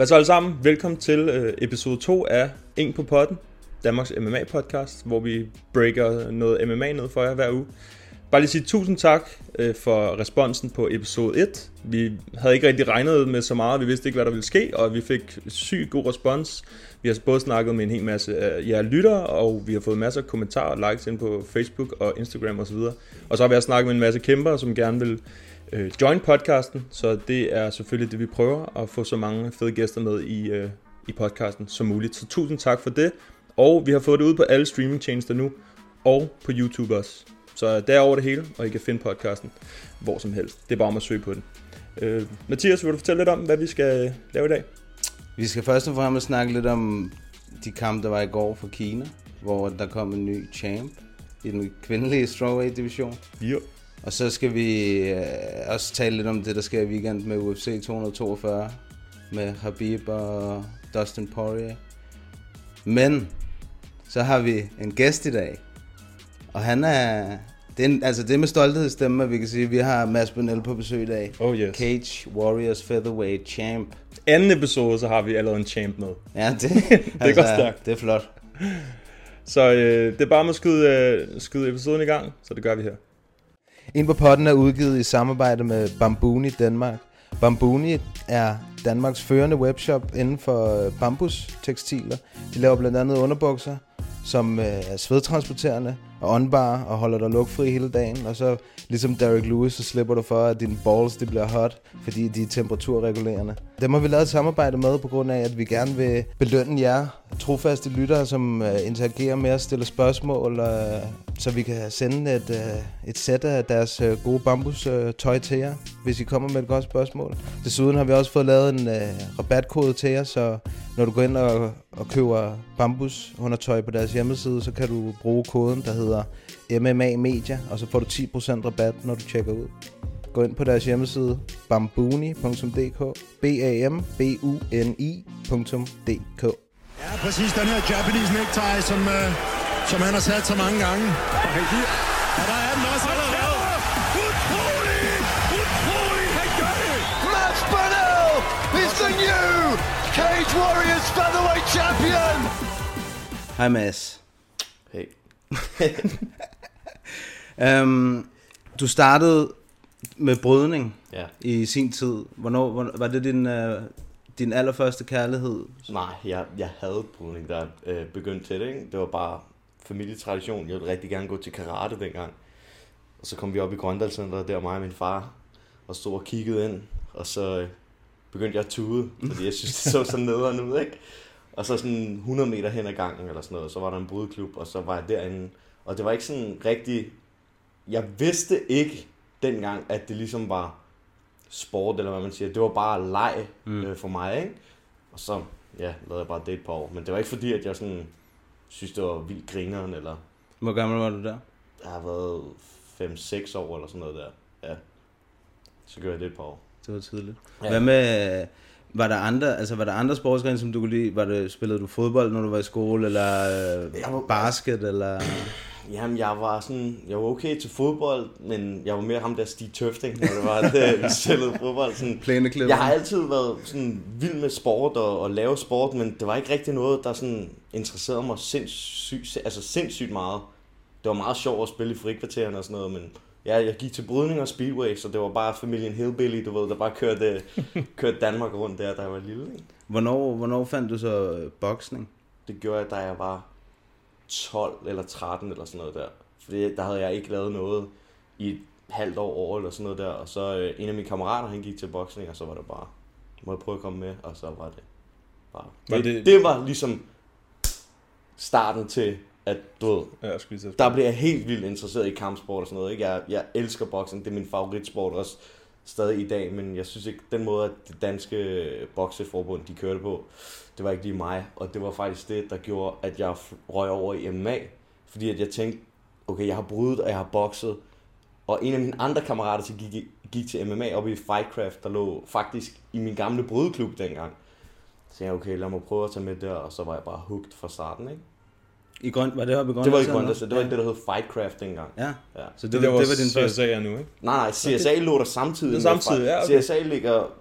Hvad så alle sammen? Velkommen til øh, episode 2 af Ing på potten, Danmarks MMA podcast, hvor vi breaker noget MMA ned for jer hver uge. Bare lige sige tusind tak øh, for responsen på episode 1. Vi havde ikke rigtig regnet med så meget, vi vidste ikke, hvad der ville ske, og vi fik sygt god respons. Vi har både snakket med en hel masse af jer lyttere, og vi har fået masser af kommentarer og likes ind på Facebook og Instagram osv. Og så har vi også snakket med en masse kæmper, som gerne vil øh, join podcasten, så det er selvfølgelig det, vi prøver, at få så mange fede gæster med i, øh, i podcasten som muligt. Så tusind tak for det, og vi har fået det ud på alle streamingtjenester nu, og på YouTube også. Så det er over det hele, og I kan finde podcasten hvor som helst. Det er bare om at søge på den. Øh, Mathias, vil du fortælle lidt om, hvad vi skal lave i dag? Vi skal først og fremmest snakke lidt om de kampe, der var i går for Kina, hvor der kom en ny champ i den kvindelige strawweight division. Jo. Og så skal vi øh, også tale lidt om det, der sker i weekend med UFC 242 med Habib og Dustin Poirier. Men så har vi en gæst i dag, og han er... Det er, altså det er med stolthedsstemme, at vi kan sige, at vi har Mads Bonel på besøg i dag. Oh yes. Cage Warriors Featherweight Champ. Anden episode, så har vi allerede en champ med. Ja, det, det går stærkt. Det er flot. Så øh, det er bare med at skyde, øh, skyde episoden i gang, så det gør vi her. En på potten er udgivet i samarbejde med Bambuni Danmark. Bambuni er Danmarks førende webshop inden for øh, bambustekstiler. De laver blandt andet underbukser, som øh, er svedtransporterende og åndbare og holder dig lugtfri hele dagen. Og så ligesom Derek Lewis, så slipper du for, at dine balls de bliver hot, fordi de er temperaturregulerende. Dem har vi lavet et samarbejde med på grund af, at vi gerne vil belønne jer trofaste lyttere, som øh, interagerer med os, stiller spørgsmål, øh, så vi kan sende et, øh, et sæt af deres øh, gode bambustøj til jer, hvis I kommer med et godt spørgsmål. Desuden har vi også fået lavet en øh, rabatkode til jer, så når du går ind og, og køber bambus undertøj på deres hjemmeside, så kan du bruge koden, der hedder MMA Media, og så får du 10% rabat, når du tjekker ud. Gå ind på deres hjemmeside bambuni.dk b a m b u n i.dk Ja, præcis den her Japanese necktie, som, uh, som han har sat så mange gange. Og der er den også allerede. Utrolig! Utrolig! Han gør det! Mads Burnell is the new Cage Warriors featherweight champion. Hej Mads. Hey. um, du startede med brydning Ja. i sin tid. Hvornår, hvornår var det din, uh, din allerførste kærlighed? Nej, jeg, jeg havde brydning, der øh, begyndte til det. Ikke? Det var bare familietradition. Jeg ville rigtig gerne gå til karate dengang. Og så kom vi op i Grøndalscenteret, der mig og min far, og stod og kiggede ind. Og så øh, begyndte jeg at tude, fordi jeg synes, det så så nederen ud, ikke? Og så sådan 100 meter hen ad gangen eller sådan noget, så var der en brudklub, og så var jeg derinde. Og det var ikke sådan rigtig... Jeg vidste ikke dengang, at det ligesom var sport, eller hvad man siger. Det var bare leg mm. øh, for mig, ikke? Og så, ja, lavede jeg bare det et par år. Men det var ikke fordi, at jeg sådan synes, det var vildt grineren, eller Hvor gammel var du der? jeg har været 5-6 år eller sådan noget der. Ja. Så gjorde jeg det et par år. Det var tidligt. Ja. Hvad med, var der andre, altså var der andre sportsgrene, som du kunne lide? Var det, spillede du fodbold, når du var i skole, eller øh, var- basket, eller... Jamen, jeg var sådan, jeg var okay til fodbold, men jeg var mere ham der Stig Tøfting, når det var, at vi spillede fodbold. Sådan, Plæneklipper. Jeg har altid været sådan vild med sport og, og lave sport, men det var ikke rigtig noget, der sådan interesserede mig sindssygt, altså sindssygt meget. Det var meget sjovt at spille i frikvartererne og sådan noget, men ja, jeg gik til brydning og speedway, så det var bare familien Hillbilly, du ved, der bare kørte, kørte Danmark rundt der, da jeg var lille. Ikke? Hvornår, hvornår fandt du så boksning? Det gjorde jeg, da jeg var 12 eller 13 eller sådan noget der. Fordi der havde jeg ikke lavet noget i et halvt år, år eller sådan noget der. Og så øh, en af mine kammerater, han gik til boksning, og så var det bare, må jeg prøve at komme med, og så var det bare... Var Det, det- det, var ligesom starten til, at du ved, Ja, jeg skulle der blev jeg helt vildt interesseret i kampsport og sådan noget. Ikke? Jeg, jeg elsker boksning, det er min favoritsport også. stadig i dag, men jeg synes ikke, den måde, at det danske bokseforbund, de kørte på, det var ikke lige mig, og det var faktisk det, der gjorde, at jeg røg over i MMA, fordi at jeg tænkte, okay, jeg har brydet, og jeg har bokset, og en af mine andre kammerater så gik, gik til MMA oppe i Fightcraft, der lå faktisk i min gamle brydeklub dengang. Så jeg, okay, lad mig prøve at tage med der, og så var jeg bare hooked fra starten, ikke? I grøn, var det oppe i Grønland? Det var i Grønland, det var det, der hed Fightcraft dengang. Ja. ja. Så det, det, var, det var din første... CSA er nu, ikke? Nej, nej, CSA lå der samtidig. Det er samtidig, ja, okay. CSA ligger...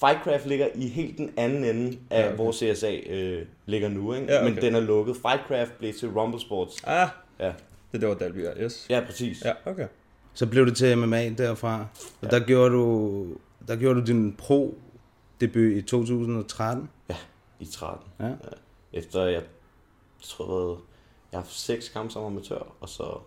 Fightcraft ligger i helt den anden ende af, ja, okay. hvor CSA øh, ligger nu, ikke? Ja, okay. men den er lukket. Fightcraft blev til Rumble Sports. Ah, ja. det der var Dalby, ja, yes. Ja, præcis. Ja, okay. Så blev det til MMA derfra, og ja. der, gjorde du, der gjorde du din pro-debut i 2013. Ja, i 13. Ja. ja. Efter jeg tror, jeg har haft seks kampe som amatør, og så,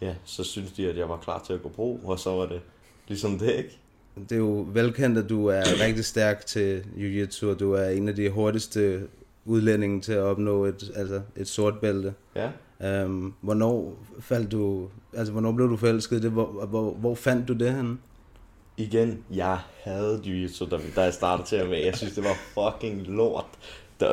ja, så synes de, at jeg var klar til at gå pro, og så var det ligesom det, ikke? Det er jo velkendt, at du er rigtig stærk til jiu-jitsu, og du er en af de hurtigste udlændinge til at opnå et, altså et sort bælte. Ja. Um, hvornår faldt du, altså hvornår blev du forelsket det? Hvor, hvor, hvor fandt du det henne? Igen, jeg havde jiu-jitsu, da, da jeg startede til at være. Jeg synes, det var fucking lort. Der,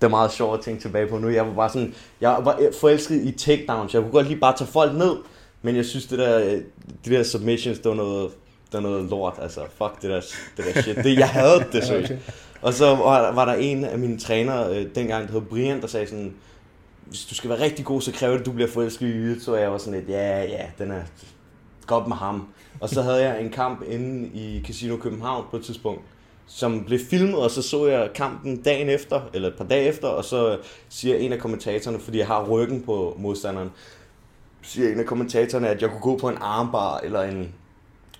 det er meget sjovt at tænke tilbage på nu. Jeg var bare sådan, jeg var forelsket i takedowns. Jeg kunne godt lige bare tage folk ned, men jeg synes, det der, de der submissions, det var noget, det var noget lort. Altså, fuck det der, det der shit. Det, jeg havde det så okay. Og så var, var der en af mine trænere øh, dengang, der hed Brian, der sagde sådan, hvis du skal være rigtig god, så kræver det, at du bliver forelsket i jiu Så jeg var sådan lidt, ja, ja, den er godt med ham. Og så havde jeg en kamp inde i Casino København på et tidspunkt, som blev filmet, og så så jeg kampen dagen efter, eller et par dage efter, og så siger en af kommentatorerne, fordi jeg har ryggen på modstanderen, siger en af kommentatorerne, at jeg kunne gå på en armbar, eller en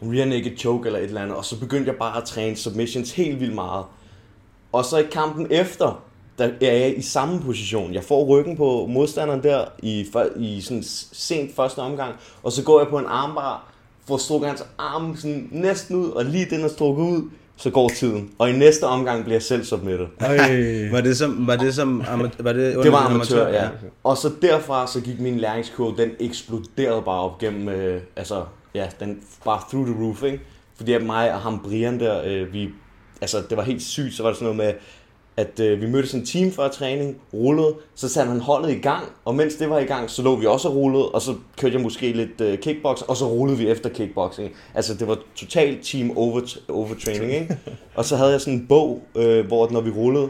rear naked choke, eller et eller andet, og så begyndte jeg bare at træne submissions helt vildt meget. Og så i kampen efter, der er jeg i samme position. Jeg får ryggen på modstanderen der i, i sådan sent første omgang, og så går jeg på en armbar, får strukket hans arm sådan næsten ud, og lige den er strukket ud, så går tiden. Og i næste omgang bliver jeg selv submitted. var det som, var det som var det, det var amatør, amatør, ja. Og så derfra, så gik min læringskurve, den eksploderede bare op gennem, øh, altså, ja, den bare through the roof, ikke? Fordi at mig og ham Brian der, øh, vi, altså, det var helt sygt, så var det sådan noget med, at øh, vi mødtes en time før træning, rullede, så satte han holdet i gang, og mens det var i gang, så lå vi også og rullede, og så kørte jeg måske lidt øh, kickbox, og så rullede vi efter kickboxing. Altså det var totalt team over, overtraining, ikke? Og så havde jeg sådan en bog, øh, hvor når vi rullede,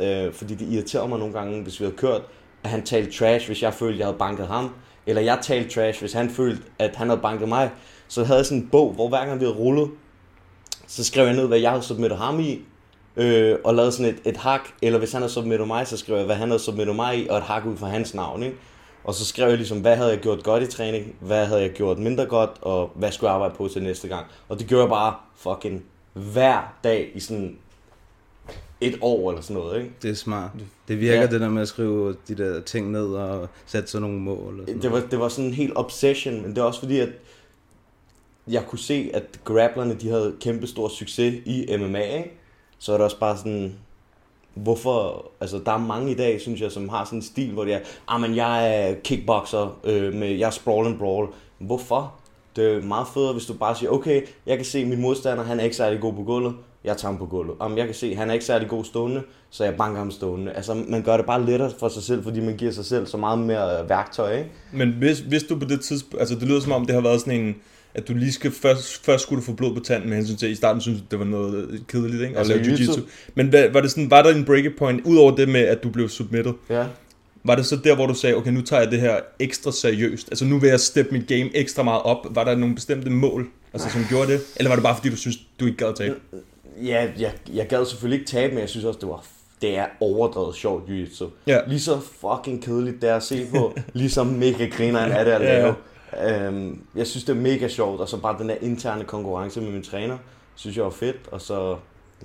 øh, fordi det irriterede mig nogle gange, hvis vi havde kørt, at han talte trash, hvis jeg følte, at jeg havde banket ham, eller jeg talte trash, hvis han følte, at han havde banket mig. Så havde jeg sådan en bog, hvor hver gang vi havde rullet, så skrev jeg ned, hvad jeg havde submittet ham i, øh, og lavede sådan et, et hak, eller hvis han havde submittet mig, så skrev jeg, hvad han havde submittet mig i, og et hak ud fra hans navn, ikke? Og så skrev jeg ligesom, hvad havde jeg gjort godt i træning, hvad havde jeg gjort mindre godt, og hvad skulle jeg arbejde på til næste gang. Og det gjorde jeg bare fucking hver dag i sådan et år eller sådan noget, ikke? Det er smart. Det virker ja. det der med at skrive de der ting ned og sætte sådan nogle mål. Og sådan det, var, det var sådan en helt obsession, men det er også fordi, at jeg kunne se, at grapplerne, de havde kæmpe stor succes i MMA, ikke? så er det også bare sådan, hvorfor, altså der er mange i dag, synes jeg, som har sådan en stil, hvor de er, ah, men jeg er kickboxer, øh, med, jeg er sprawl and brawl. Hvorfor? Det er meget federe, hvis du bare siger, okay, jeg kan se, at min modstander, han er ikke særlig god på gulvet, jeg tager ham på gulvet. Om jeg kan se, at han er ikke særlig god stående, så jeg banker ham stående. Altså, man gør det bare lettere for sig selv, fordi man giver sig selv så meget mere værktøj, ikke? Men hvis, hvis du på det tidspunkt, altså det lyder som om, det har været sådan en, at du lige skal først, først skulle du få blod på tanden med hensyn til, i starten synes det var noget kedeligt, ikke? Altså, jiu-jitsu. Men hvad, var, det sådan, var der en breaking point, ud over det med, at du blev submitted? Ja. Var det så der, hvor du sagde, okay, nu tager jeg det her ekstra seriøst? Altså nu vil jeg steppe mit game ekstra meget op. Var der nogle bestemte mål, altså, som gjorde det? Eller var det bare fordi, du synes, du ikke gad tabe? Ja, jeg, jeg gad selvfølgelig ikke tabe, men jeg synes også, det var det er overdrevet sjovt jiu-jitsu. Ja. Lige så fucking kedeligt det er at se på, ligesom mega grineren er det at lave. Ja. Øhm, jeg synes, det er mega sjovt, og så bare den der interne konkurrence med min træner, synes jeg var fedt, og så,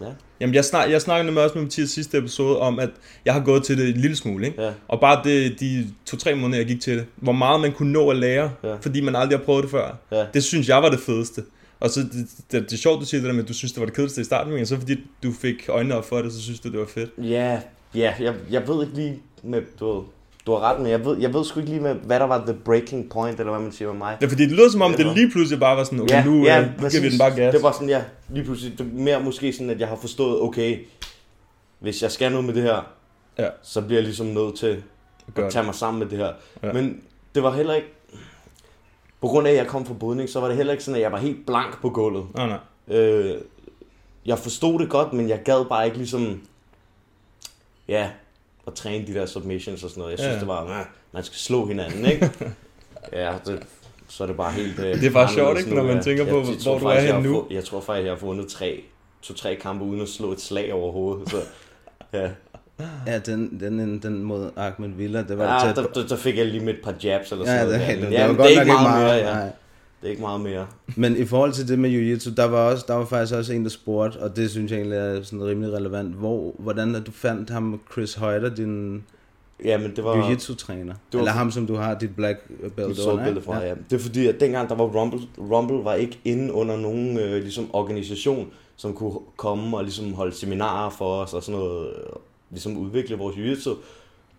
ja. Jamen, jeg, snak, jeg snakkede med også med Mathias sidste episode om, at jeg har gået til det en lille smule, ikke? Ja. Og bare det, de to-tre måneder, jeg gik til det, hvor meget man kunne nå at lære, Ja. fordi man aldrig har prøvet det før. Ja. Det synes jeg var det fedeste. Og så, det, det, det er sjovt, du siger det der med, at du synes, det var det kedeligste i starten, men så fordi du fik øjnene op for det, så synes du, det var fedt. Ja, ja jeg, jeg ved ikke lige med, du ved, du har ret, men jeg ved, jeg ved sgu ikke lige, hvad, hvad der var the breaking point, eller hvad man siger med mig. Det er fordi, det lyder som om, Det det lige pludselig bare var sådan, okay, ja, nu ja, øh, giver vi den bare gas. Det var sådan, ja, lige pludselig. Det er mere måske sådan, at jeg har forstået, okay, hvis jeg skal noget med det her, ja. så bliver jeg ligesom nødt til Gør at tage mig sammen med det her. Ja. Ja. Men det var heller ikke, på grund af, at jeg kom fra Budning, så var det heller ikke sådan, at jeg var helt blank på gulvet. Nej, nej. Øh, jeg forstod det godt, men jeg gad bare ikke ligesom, ja, at træne de der submissions og sådan noget. Jeg synes, Ja, det var, "Ah, man skal slå hinanden, ikke? ja, det, så er det bare helt... øh, Det er bare sjovt, ikke, når man tænker på, Jeg hvor tror du er jeg henne nu. Jeg tror faktisk, jeg har vundet tre, to-tre kampe uden at slå et slag over hovedet. Så, ja. Ja, den, den, den mod Ahmed Villa, det var Ja, tæt der, der, der, fik jeg lige mit par jabs eller Ja, sådan noget. det- ja, det- men, det ja, godt det er ikke meget, meget, mere, ja. nej. Det er ikke meget mere. Men i forhold til det med jiu-jitsu, der var, også, der var faktisk også en, der spurgte, og det synes jeg egentlig er sådan rimelig relevant. Hvor, hvordan du fandt ham, Chris Højder, din Ja, men det var... jiu-jitsu-træner? var- Eller ham, som du har dit black belt Mit under, ikke? fra, ja. Det er fordi, at dengang der var Rumble, Rumble var ikke inde under nogen øh, ligesom organisation, som kunne komme og ligesom holde seminarer for os og sådan noget, ligesom udvikle vores jiu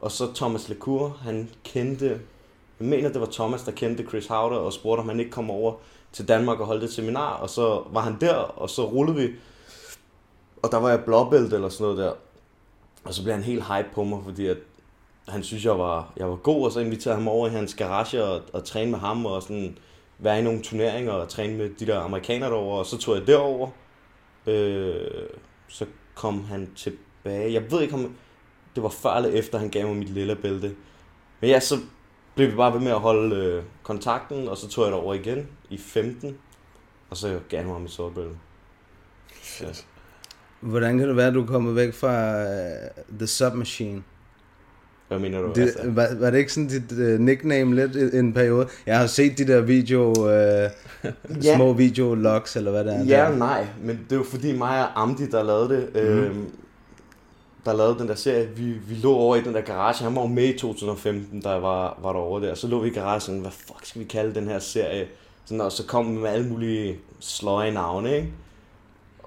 Og så Thomas Lecour, han kendte, jeg mener det var Thomas, der kendte Chris Howder og spurgte, om han ikke kom over til Danmark og holdt et seminar, og så var han der, og så rullede vi, og der var jeg blåbælte eller sådan noget der. Og så blev han helt hype på mig, fordi at han synes, jeg var, jeg var god, og så inviterede ham over i hans garage og, og træne med ham, og sådan være i nogle turneringer og træne med de der amerikanere derovre, og så tog jeg derover. Øh, så kom han til tilbage. Jeg ved ikke, om det var før eller efter, han gav mig mit lille bælte. Men ja, så blev vi bare ved med at holde øh, kontakten, og så tog jeg derover igen i 15, og så gav han mig mit sortbælte. Ja. Hvordan kan det være, at du kommet væk fra uh, The Submachine? Hvad mener du? Det, var, var det ikke sådan dit uh, nickname lidt i en periode? Jeg har set de der video, uh, Ja. små video-logs, eller hvad det er. Ja der. nej, men det var fordi mig og Amdi, der lavede det, mm. øhm, der lavede den der serie. Vi, vi lå over i den der garage. Han var jo med i 2015, da jeg var, var derovre der. Så lå vi i garagen, hvad fuck skal vi kalde den her serie? Sådan, og så kom vi med alle mulige sløje navne, ikke?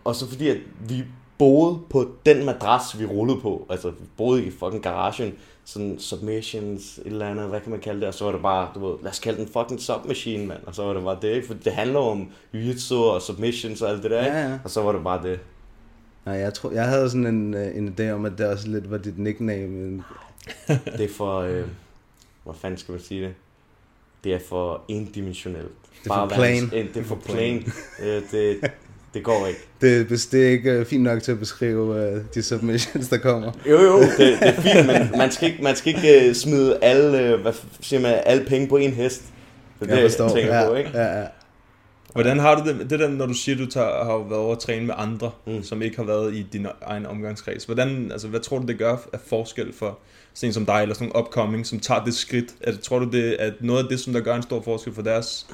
Og så fordi, at vi boede på den madras, vi rullede på. Altså, vi boede i fucking garagen. Sådan submissions, et eller andet, hvad kan man kalde det? Og så var det bare, du ved, lad os kalde den fucking submachine, mand. Og så var det bare det, ikke? For det handler om jiu-jitsu og submissions og alt det der, ikke? Ja, ja. Og så var det bare det. Nej, jeg, tror, jeg havde sådan en, øh, en idé om, at det også lidt var dit nickname. men- Det er for, øh, hvad fanden skal man sige det? Det er for endimensionelt. Det er for plain. en- Det er for plain. Øh, det, det går ikke. Det, det er ikke fint nok til at beskrive uh, de submissions, der kommer. Jo, jo, det, det er fint, men man skal ikke, man skal ikke uh, smide alle, uh, hvad siger man, alle penge på en hest. Det er Jeg det, forstår. jeg tænker Ja, på, ikke? ja, ja. Hvordan har du det, det der, når du siger, du tager, har været over at træne med andre, mm. som ikke har været i din egen omgangskreds? Hvordan, altså, hvad tror du, det gør af forskel for sådan en som dig, eller sådan en upcoming, som tager det skridt? Er det, tror du, det er noget af det, som der gør en stor forskel for deres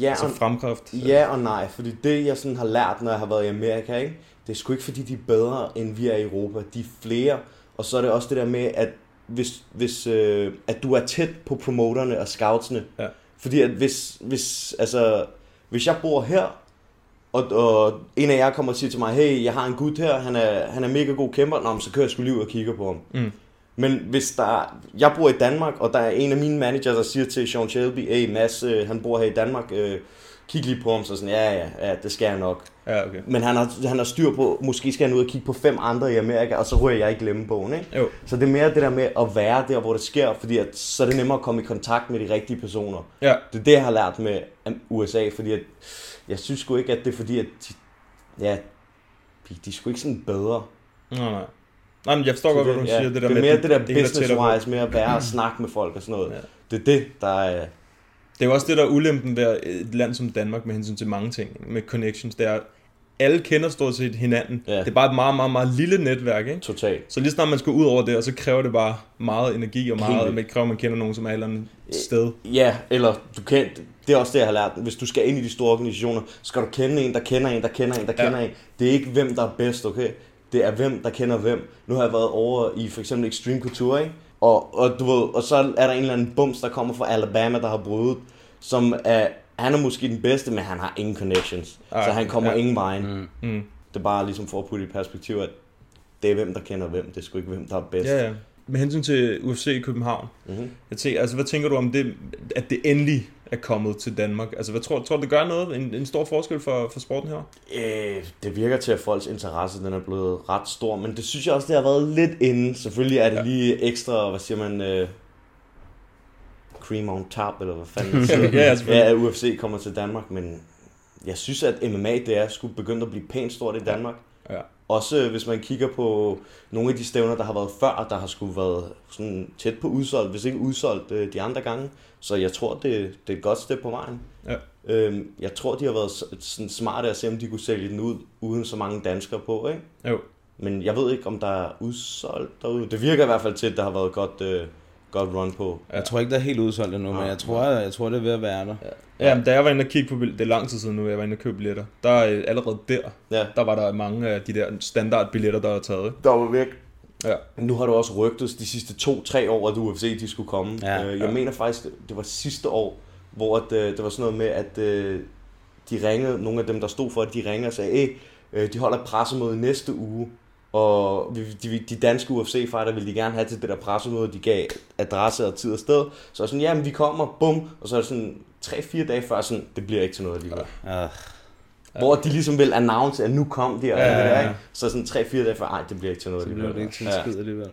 Ja, altså, og- fremkraft? Ja og nej, fordi det jeg sådan har lært, når jeg har været i Amerika, ikke? det er sgu ikke fordi, de er bedre, end vi er i Europa. De er flere, og så er det også det der med, at hvis, hvis øh, at du er tæt på promoterne og scoutsene. Ja. Fordi at hvis, hvis, altså, hvis jeg bor her, og, og en af jer kommer og siger til mig, hey, jeg har en gut her, han er, han er mega god kæmper, Nå, så kører jeg sgu lige ud og kigger på ham. Mm. Men hvis der er, jeg bor i Danmark, og der er en af mine managers, der siger til Sean Shelby, hey Mads, øh, han bor her i Danmark, øh, kig lige på ham, så sådan, ja, ja, ja, det skal jeg nok. Ja, okay. Men han har, han har styr på, måske skal han ud og kigge på fem andre i Amerika, og så ryger jeg i glemmebogen, ikke? Jo. Så det er mere det der med at være der, hvor det sker, fordi at, så er det nemmere at komme i kontakt med de rigtige personer. Ja. Det er det, jeg har lært med um, USA, fordi at, jeg synes sgu ikke, at det er fordi, at de, ja, de, de er sgu ikke sådan bedre. Nej, nej. Nej, men jeg forstår Så godt, hvad du ja, siger. Det, der det er med, mere at det der er tættere på. business-wise, med at være og snakke med folk og sådan noget. Ja. Det er det, der er... Det er jo også det, der er ulempen ved et land som Danmark med hensyn til mange ting, med connections, det er, alle kender stort set hinanden. Ja. Det er bare et meget, meget, meget lille netværk, ikke? Totalt. Så lige snart man skal ud over det, så kræver det bare meget energi, og meget, vildt. det kræver, at man kender nogen, som er et eller andet sted. Ja, eller du kan, det er også det, jeg har lært. Hvis du skal ind i de store organisationer, skal du kende en, der kender en, der kender en, der Ja. kender en. Det er ikke, hvem der er bedst, okay? Det er, hvem der kender hvem. Nu har jeg været over i for eksempel Extreme Couture, ikke? Og, og, du ved, og så er der en eller anden bums, der kommer fra Alabama, der har brydet, som er, han er måske den bedste, men han har ingen connections. Ej, så han kommer ja. ingen vejen. Mm. Mm. Det er bare ligesom for at putte i perspektiv, at det er hvem, der kender hvem. Det er sgu ikke, hvem der er bedst. Ja, ja. med hensyn til UFC i København, Mhm. jeg tænker, altså, hvad tænker du om det, at det endelig er kommet til Danmark? Altså, hvad tror, tror du, det gør noget? En, en stor forskel for, for sporten her? Øh, det virker til, at folks interesse den er blevet ret stor, men det synes jeg også, det har været lidt inden. Selvfølgelig er det ja. lige ekstra, hvad siger man, øh, cream on top, eller hvad fanden siger. Ja, ja, at UFC kommer til Danmark, men jeg synes, at MMA, det er skulle begynde at blive pænt stort i Danmark. Ja. Også øh, hvis man kigger på nogle af de stævner, der har været før, der har skulle været sådan tæt på udsolgt, hvis ikke udsolgt øh, de andre gange. Så jeg tror, det, det er et godt step på vejen. Ja. Øhm, jeg tror, de har været sådan smarte at se, om de kunne sælge den ud, uden så mange danskere på, ikke? Jo. Men jeg ved ikke, om der er udsolgt derude. Det virker i hvert fald til, at der har været godt, øh, godt run på. Jeg tror ikke, der er helt udsolgt endnu, men jeg tror, jeg, jeg tror det er ved at være der. Ja, men da jeg var inde og kigge på bill- det er lang tid siden nu, jeg var inde og købe billetter, der øh, allerede der, ja. der var der mange af de der standardbilletter, der er taget. Der var væk. Ja. Nu har du også rygtet de sidste to-tre år, at UFC de skulle komme. Ja. Øh, jeg Ja. mener faktisk, det- var sidste år, hvor at, øh, det var sådan noget med, at øh, de ringede, nogle af dem, der stod for, at de ringede og sagde, hey, øh, de holder et pressemøde næste uge, og vi- de, de danske UFC-fighter ville de gerne have til det der pressemøde, de gav adresse og tid og sted. Så sådan, ja, men vi kommer, bum, og så er det sådan 3-4 dage før, sådan, det bliver ikke til noget alligevel. Ja. Hvor de ligesom vil announce, at nu kom de, og Ja, ja, det ja, der, ja. ikke? Så sådan 3-4 dage før, ej, det bliver ikke til noget Så alligevel. bliver det ikke til skid alligevel.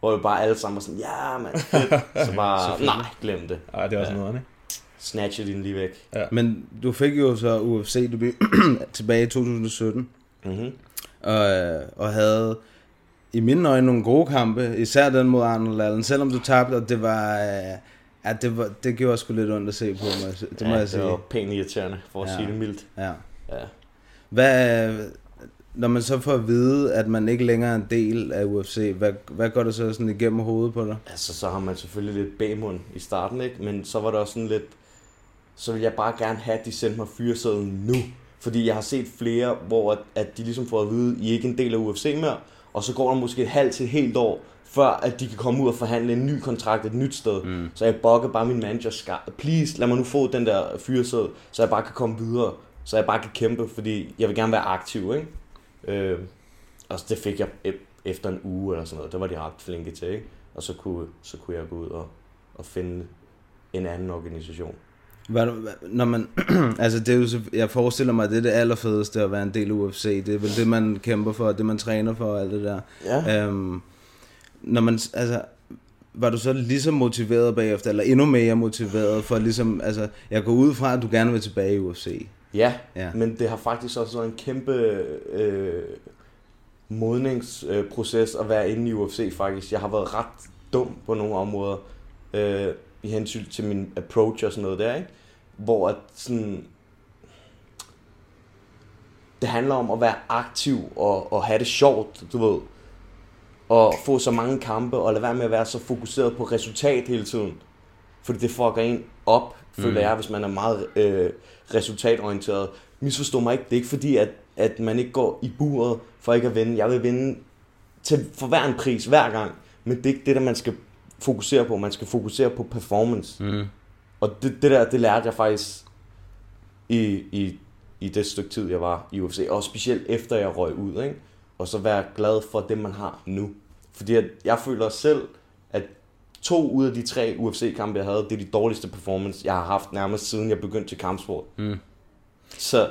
Hvor vi bare alle sammen var sådan, ja, man, fedt. Så bare, nej, glem det. Ej, det er også noget, ikke? Snatcher din lige væk. Ja. Men du fik jo så UFC debut tilbage i 2017. Mm-hmm. Og, øh, og havde i mine øjne nogle gode kampe, især den mod Arnold Allen, selvom du tabte, og det var, øh, ja, det, var, det gjorde sgu lidt ondt at se på, si- det må ja, jeg sige. det var pænt irriterende, for at Ja. sige det mildt. Ja. Ja. Hvad, når man så får at vide, at man ikke længere er en del af UFC, hvad, hvad går der så sådan igennem hovedet på dig? Altså, så har man selvfølgelig lidt bagmund i starten, ikke? Men så var det også sådan lidt, så vil jeg bare gerne have, at de sendte mig fyresedlen nu. Fordi jeg har set flere, hvor at, at de ligesom får at vide, I er ikke en del af UFC mere, og så går der måske et halvt til et helt år, før at de kan komme ud og forhandle en ny kontrakt et nyt sted. Mm. Så jeg bokker bare min manager, skar, please lad mig nu få den der fyreseddel, så jeg bare kan komme videre, så jeg bare kan kæmpe, fordi jeg vil gerne være aktiv, ikke? Øh, og det fik jeg efter en uge eller sådan noget, der var de ret flinke til, ikke? Og så kunne, så kunne jeg gå ud og, og finde en anden organisation. Hvad, når man, altså det er jo, jeg forestiller mig, at det er det allerfedeste at være en del af UFC. Det er vel det, man kæmper for, det man træner for og alt det der. Ja. Øhm, når man, altså, var du så lige så motiveret bagefter, eller endnu mere motiveret for ligesom, altså, jeg går ud fra, at du gerne vil tilbage i UFC. Ja, Ja. men det har faktisk også været en kæmpe øh, modningsproces at være inde i UFC faktisk. Jeg har været ret dum på nogle områder øh, i hensyn til min approach og sådan noget der, ikke? Hvor at sådan, det handler om at være aktiv og, og have det sjovt, du ved. Og få så mange kampe og lade være med at være så fokuseret på resultat hele tiden. Fordi det fucker en op, føler Mm. jeg, hvis man er meget øh, resultatorienteret. Misforstå mig ikke, det er ikke fordi, at, at man ikke går i buret for ikke at vinde. Jeg vil vinde til, for hver en pris, hver gang. Men det er ikke det, der man skal fokusere på. Man skal fokusere på performance. Mm. Og det, det der, det lærte jeg faktisk i, i, i det stykke tid, jeg var i UFC. Og specielt efter jeg røg ud, ikke? Og så være glad for det, man har nu. Fordi at jeg føler selv, at to ud af de tre UFC-kampe, jeg havde, det er de dårligste performance, jeg har haft nærmest siden jeg begyndte til kampsport. Mm. Så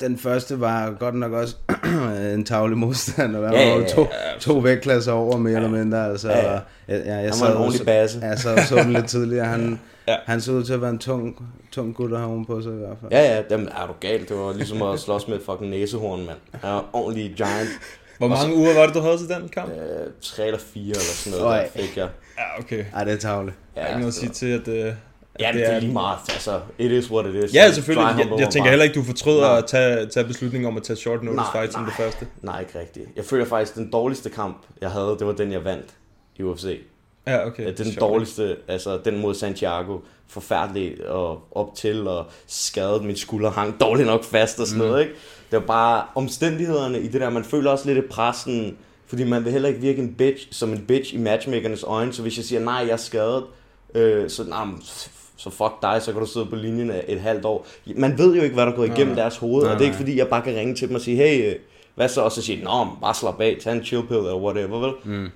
Den første var godt nok også en tavlig modstand, og der Ja, ja, var jo ja, to, ja. to vægtklasser over, mere eller mindre. Altså, Ja, ja. ja, ja, jeg Han sad var en ordentlig så- basse. Ja, så så den lidt tidligere. Han, Ja. ja. han så ud til at være en tung, tung gut at have på sig i hvert fald. ja, ja, dem er du galt. Det var ligesom at slås med et fucking næsehorn, mand. Han er ordentlig giant. Hvor Og så- mange uger var det, du havde til den kamp? Øh, tre eller fire eller sådan noget, Øj. der fik jeg. Ja, okay. Ej, det er tavligt. Der er ikke noget at sige til, at, øh, at Ja, det er lige meget. Altså, it is what it is. Ja, selvfølgelig. Jeg, jeg tænker heller ikke, du fortryder Nej. at tage, tage beslutningen om at tage short notice Nej, fight som det nej. første. Nej, ikke rigtigt. Jeg føler faktisk, den dårligste kamp, jeg havde, det var den, jeg vandt i UFC. Ja, okay. Ja, det er den Sjovt. dårligste, altså den mod Santiago. Forfærdelig og op til og skadet. Min skulder hang dårligt nok fast og sådan Mm. noget, ikke? Det var bare omstændighederne i det der. Man føler også lidt i pressen, fordi man vil heller ikke virke en bitch, som en bitch i matchmakernes øjne. Så hvis jeg siger, nej, jeg er skadet, øh, så, men så fuck dig, så kan du sidde på linjen af et halvt år. Man ved jo ikke, hvad der går igennem Nej. deres hoved, Nej, og det er ikke fordi, jeg bare kan ringe til dem og sige, hey, øh, hvad så? Og så sige, nå, bare slap af, tag en chill pill eller whatever, vel? Mm.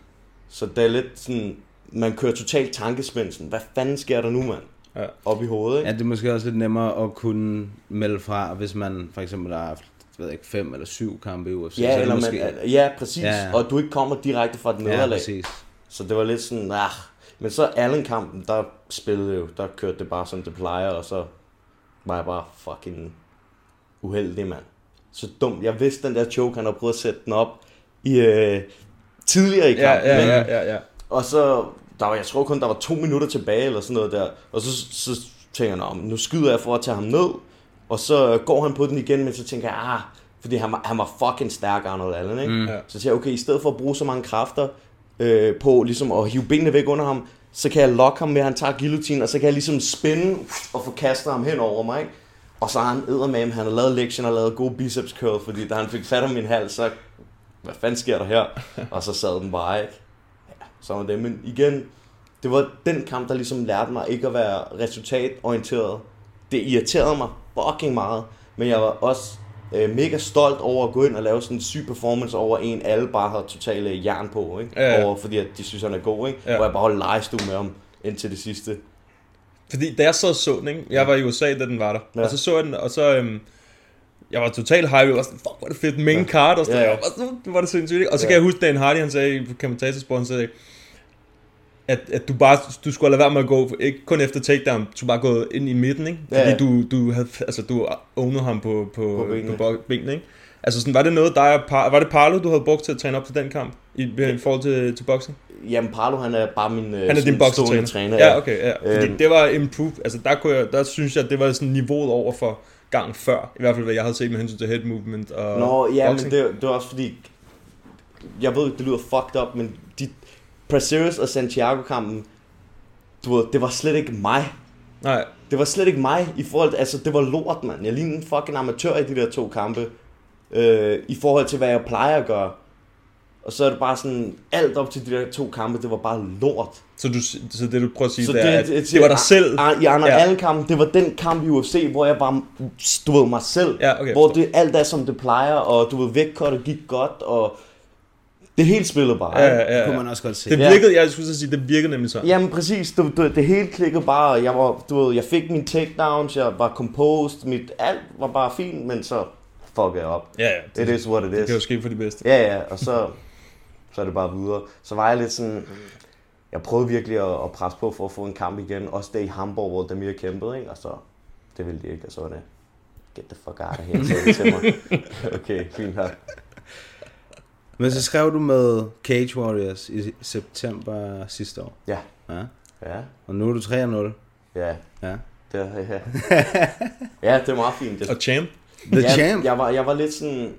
Så det er lidt sådan, man kører totalt tankespænd. Sådan, hvad fanden sker der nu, mand? Ja. Op i hovedet, ikke? Ja, det er måske også lidt nemmere at kunne melde fra, hvis man for eksempel har haft ved ikke, fem eller syv kampe i UFC. så Ja, det eller måske... man, ja, præcis. Ja, Ja, ja. Og du ikke kommer direkte fra den Ja, nederlag. præcis. Så det var lidt sådan, ah. Men så Allen-kampen, der spillede jo, der kørte det bare som det plejer, og så var jeg bare fucking uheldig, mand. Så dumt. Jeg vidste, den der choke, han havde prøvet at sætte den op i, øh, tidligere i Ja, kampen. ja, ikke? ja, ja, ja. Og så, der var, jeg tror kun, der var to minutter tilbage, eller sådan noget der. Og så, så tænker jeg, "Nå, men nu skyder jeg for at tage ham ned. Og så går han på den igen, men så tænker jeg, ah, fordi han, var- han var fucking stærk, Arnold Allen, ikke? Mm. Ja. Så siger jeg, okay, i stedet for at bruge så mange kræfter øh, på ligesom at hive benene væk under ham, så kan jeg lokke ham med, at han tager guillotine, og så kan jeg ligesom spænde og få kastet ham hen over mig, ikke? Og så har han eddermame, han har lavet lektion og lavet gode biceps curl, fordi da han fik fat om min hals, så hvad fanden sker der her? Og så sad den bare, ikke? Ja, så var det. Men igen, det var den kamp, der ligesom lærte mig ikke at være resultatorienteret. Det irriterede mig fucking meget, men jeg var også øh, mega stolt over at gå ind og lave sådan en syg performance over en, alle bare har totale jern på, ikke? Ja, ja. Over, fordi at de synes, han er god, ikke? Ja. Hvor jeg bare holdt legestue med ham indtil det sidste. Fordi da jeg så så den, ikke? jeg var i USA, da den var der, ja. Ja. og så så jeg den, og så, øhm, jeg var totalt hype, jeg var sådan, fuck, hvor er det fedt, main card, og sådan, Ja, ja, ja. ja. så var det sindssygt, ikke? og så Ja. kan jeg huske, Dan Hardy, han sagde på kommentatorsporen, sagde, at, at du bare, du skulle lade være med at gå, ikke kun efter takedown, du bare gå ind i midten, ikke? Ja, Fordi ja. du, du havde, altså du ownede ham på, på, På benene. på benene, ikke? Altså sådan, var det noget, der var det Parlo, du havde brugt til at træne op til den kamp, i, i forhold til, til boxing? Jamen, Parlo, han er bare min øh, Han er din stående træner. Ja, okay, ja. Fordi Øhm. det var improve. Altså der, kunne jeg, der synes jeg, det var sådan niveauet over for gang før. I hvert fald, hvad jeg havde set med hensyn til head movement og Nå, ja, men boxing. det, det var også fordi, jeg ved, det lyder fucked up, men de, Praceres og Santiago-kampen, du ved, det var slet ikke mig. Nej. Det var slet ikke mig i forhold til, altså det var lort, mand. Jeg lignede en fucking amatør i de der to kampe, øh, i forhold til, hvad jeg plejer at gøre. Og så er det bare sådan, alt op til de der to kampe, det var bare lort. Så, du, så det du prøver at sige, Så det, er, at det, var dig selv. I Arnold Ja. ja. Allen-kampen, det var den kamp i UFC, hvor jeg bare, ved, mig selv. Ja, okay, hvor det, alt er, som det plejer, og du ved, vægtkottet gik godt, og det hele spillede bare. Ja, ja, ja. kunne man også godt se. Det Ja. virkede, jeg skulle så sige, det virkede nemlig sådan. Jamen præcis, du, du, det hele klikkede bare, jeg var, du ved, jeg fik mine takedowns, jeg var composed, mit, alt var bare fint, men så fuckede jeg op. Ja, ja. It is what it Det is. kan jo ske for de bedste. Ja, ja, og så, så er det bare videre. Så var jeg lidt sådan, jeg prøvede virkelig at, at presse på for at få en kamp igen, også det i Hamburg, hvor Damir kæmpede, ikke? og så, det ville de ikke, og så var det, get the fuck out of here, til mig. Okay, fint her. Men så skrev du med Cage Warriors i september sidste år. Ja. Ja. Ja, Og nu er du 3-0. ja, Ja. det, ja. ja, det er meget fint. Det, Og champ. The ja, Champ. Jeg var, jeg var lidt sådan,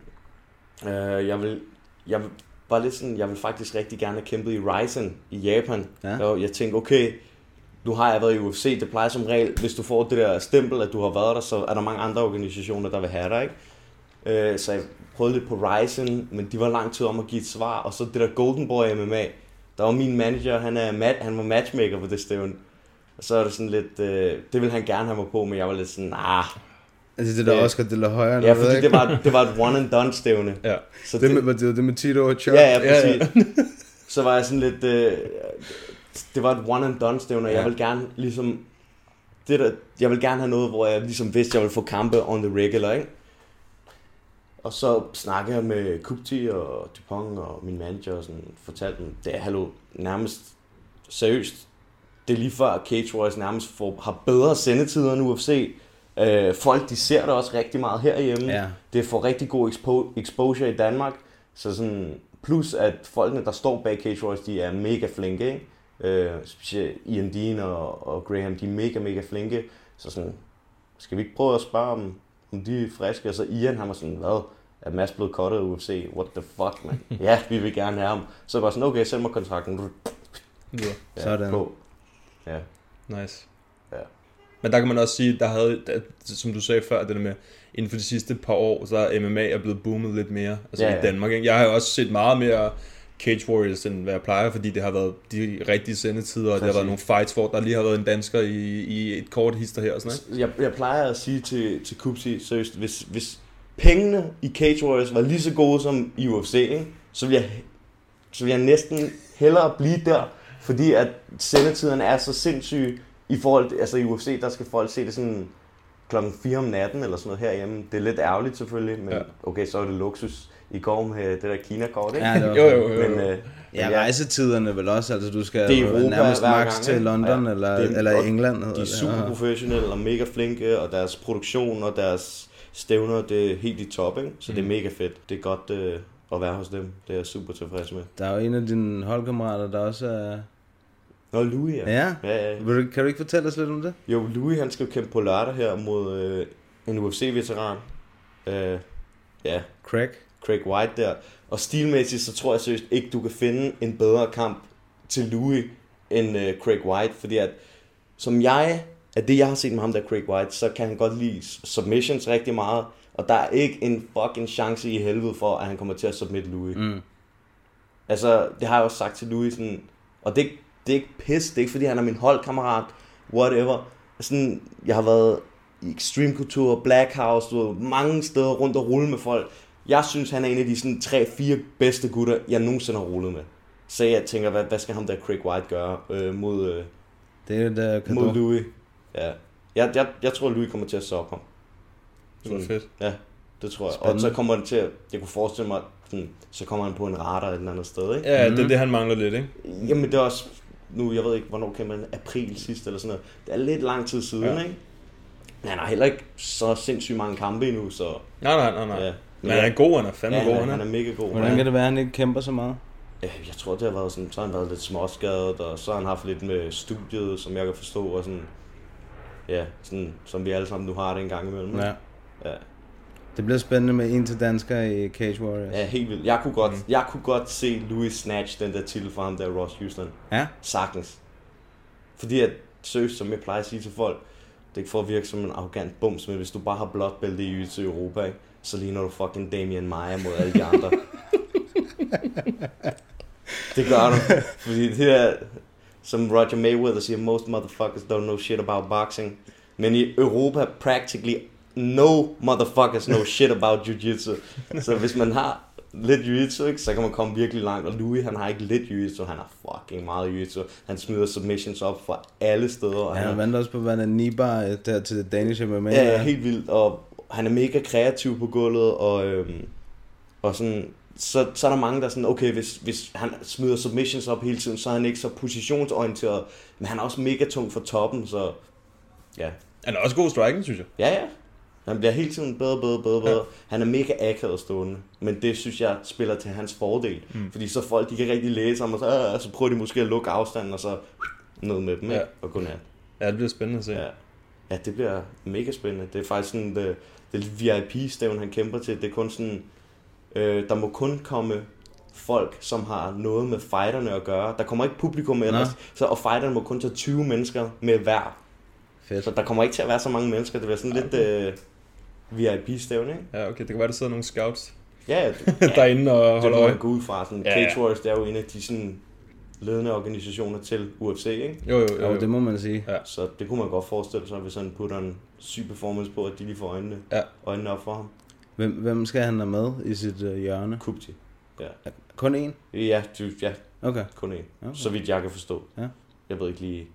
øh, jeg vil, jeg var lidt sådan, jeg vil faktisk rigtig gerne have kæmpet i Ryzen i Japan. Ja. Og jeg tænkte, okay, nu har jeg været i UFC, det plejer som regel, hvis du får det der stempel, at du har været der, så er der mange andre organisationer, der vil have dig, ikke? Øh, så jeg prøvede lidt på Ryzen, men de var lang tid om at give et svar, og så det der Golden Boy MMA, der var min manager, han, er mat, han var matchmaker på det stævne. Og så er det sådan lidt, øh, det ville han gerne have mig på, men jeg var lidt sådan, nah. Altså det der Ja. Oscar de la Hoya. Ja, fordi det var, det var et one and done stævne. Ja. Så Det med, det, det med Tito og Chuck. Ja, ja, Ja, ja. præcis. så var jeg sådan lidt... Øh, det var et one and done stævne, og Ja. jeg vil gerne ligesom... Det der, jeg vil gerne have noget, hvor jeg ligesom vidste, jeg ville få kampe on the regular, ikke? Og så snakkede jeg med Kupti og Dupont og min manager og sådan, fortalte dem, det er hallo, nærmest seriøst, det er lige før Cage Warriors nærmest får, har bedre sendetider end UFC. Øh, folk, de ser det også rigtig meget herhjemme. Ja. Det får rigtig god expo- exposure i Danmark. Så sådan, plus at folkene, der står bag Cage Warriors, de er mega flinke, ikke? Øh, specielt Ian Dean og, og Graham, de er mega, mega flinke. Så sådan, skal vi ikke prøve at spørge om, om de er friske? Og så Ian, han var sådan, hvad? Er Mads blevet cuttet af UFC? What the fuck, man? ja, vi vil gerne have ham. Så jeg var sådan, okay, send mig kontrakten. Ja. Ja, Sådan. På. Ja. Nice. Ja. Men der kan man også sige, der havde, der, som du sagde før, det der med, inden for de sidste par år, så er MMA er blevet boomet lidt mere, altså Ja, i ja. Danmark. Ikke? Jeg har jo også set meget mere Cage Warriors, end hvad jeg plejer, fordi det har været de rigtige sendetider, og det har været nogle fights, hvor der lige har været en dansker i, i et kort hister her og sådan noget. Jeg, jeg plejer at sige til, til Kupsi, seriøst, hvis, hvis pengene i Cage Warriors var lige så gode som i UFC, ikke? så ville jeg så vil jeg næsten hellere blive der, fordi at sendetiderne er så sindssyge i forhold til, altså i UFC, der skal folk se det sådan klokken 4 om natten eller sådan noget herhjemme. Det er lidt ærgerligt selvfølgelig, men ja. okay, så er det luksus i går med det der Kina-kort, ikke? Ja, det var- Jo, jo, jo. Men, øh, Ja, men rejsetiderne vel også, altså du skal Det er Europa nærmest max gang, til? London Ja, eller, det er- eller England. De er super Ja. professionelle og mega flinke, og deres produktion og deres stævner, det er helt i top, ikke? Så Mm. det er mega fedt. Det er godt øh, at være hos dem. Det er jeg super tilfreds med. Der er jo en af dine holdkammerater, der også er... Nå, Louis, ja. Ja? ja, ja. Vil du, kan du ikke fortælle os lidt om det? Jo, Louis han skal jo kæmpe på lørdag her mod øh, en UFC-veteran. Øh, ja, Craig. Craig White der. Og stilmæssigt, så tror jeg seriøst ikke, du kan finde en bedre kamp til Louis end øh, Craig White. Fordi at, som jeg, af det jeg har set med ham der Craig White, så kan han godt lide submissions rigtig meget. Og der er ikke en fucking chance i helvede for, at han kommer til at submit Louis. Mm. Altså, det har jeg også sagt til Louis, sådan, og det, det er ikke pis, det er ikke fordi, han er min holdkammerat, whatever. Sådan, jeg har været i Extreme Couture, Black House, du ved, mange steder rundt og rulle med folk. Jeg synes, han er en af de sådan, 3-4 bedste gutter, jeg nogensinde har rullet med. Så jeg tænker, hvad, hvad skal ham der Craig White gøre øh, mod, øh, Det er der kan mod Louis? Ja. Jeg, jeg, jeg tror, Louis kommer til at sokke ham. Det var fedt. Ja, det tror jeg. Spændende. Og så kommer det til at, jeg kunne forestille mig, sådan, så kommer han på en radar et eller andet sted, ikke? Ja, det er det, han mangler lidt, ikke? Jamen det er også, nu jeg ved ikke, hvornår kan man, april sidst eller sådan noget. Det er lidt lang tid siden, Ja. ja. ikke? Men han har heller ikke så sindssygt mange kampe endnu, så... Nej, nej, nej, nej. Ja. Men han er god, han er fandme ja, god, Han, er, er. han er mega god. Hvordan kan det være, at han ikke kæmper så meget? Øh, Jeg tror, det har været sådan, så har han været lidt småskadet, og så har han haft lidt med studiet, som jeg kan forstå, og sådan, ja, sådan, som vi alle sammen nu har det en gang imellem. Ja. Ja, Det bliver spændende med en til dansker i Cage Warriors. ja helt vildt. Jeg kunne, godt, mm. jeg kunne godt se Louis snatch den der titel for ham der, Ross Houston. Ja? Sagtens. Fordi at, seriøst, som jeg plejer at sige til folk, det er ikke for at virke som en arrogant bums, men hvis du bare har blåt bælte i til Europa, ikke, så ligner du fucking Damien Maia mod alle de andre. det gør du. Fordi det er, som Roger Mayweather siger, most motherfuckers don't know shit about boxing. Men i Europa, practically no motherfuckers know shit about jiu-jitsu. Så hvis man har lidt jiu-jitsu, ikke, så kan man komme virkelig langt. Og Louis, han har ikke lidt jiu-jitsu, han har fucking meget jiu-jitsu. Han smider submissions op fra alle steder. Og Ja, han vandt også på der Nibar øh, der til det Danish MMA. Ja, ja, helt vildt. Og han er mega kreativ på gulvet, og, øhm, og sådan, så, så er der mange, der er sådan, okay, hvis, hvis han smider submissions op hele tiden, så er han ikke så positionsorienteret, men han er også mega tung for toppen, så ja. Han er også god striking, synes jeg. Ja, ja. Han bliver hele tiden bedre, bedre, bedre, bedre. Ja. Han er mega akavet stående, men det synes jeg spiller til hans fordel. Mm. Fordi så folk, de kan rigtig læse ham, og så, øh, så prøver de måske at lukke afstanden, og så ned med dem, Ja. ikke? og godnat. Ja, det bliver spændende at se. Ja. Ja, det bliver mega spændende. Det er faktisk sådan, det, det VIP-stævn, han kæmper til. Det er kun sådan, øh, der må kun komme folk, som har noget med fighterne at gøre. Der kommer ikke publikum ellers, Nå. så, og fighterne må kun tage 20 mennesker med hver. Fedt. Så der kommer ikke til at være så mange mennesker. Det bliver sådan lidt øh, VIP-stævn, ikke? Ja, okay, det kan være, der sidder nogle scouts Ja, ja, derinde og det holder må øje. man gå ud fra. Sådan, ja, ja. Cage Warriors, det er jo en af de sådan, ledende organisationer til UFC, ikke? Jo, jo, Jo, det må man sige. Ja. Så det kunne man godt forestille sig, hvis han putter en syg performance på, at de lige får øjnene, Ja. øjnene op for ham. Hvem, hvem skal han have med i sit øh, hjørne? Kupti. Ja. Kun én? Ja, du, ja, Okay. kun en. Okay. Okay. Så vidt jeg kan forstå. Ja. Jeg ved ikke lige,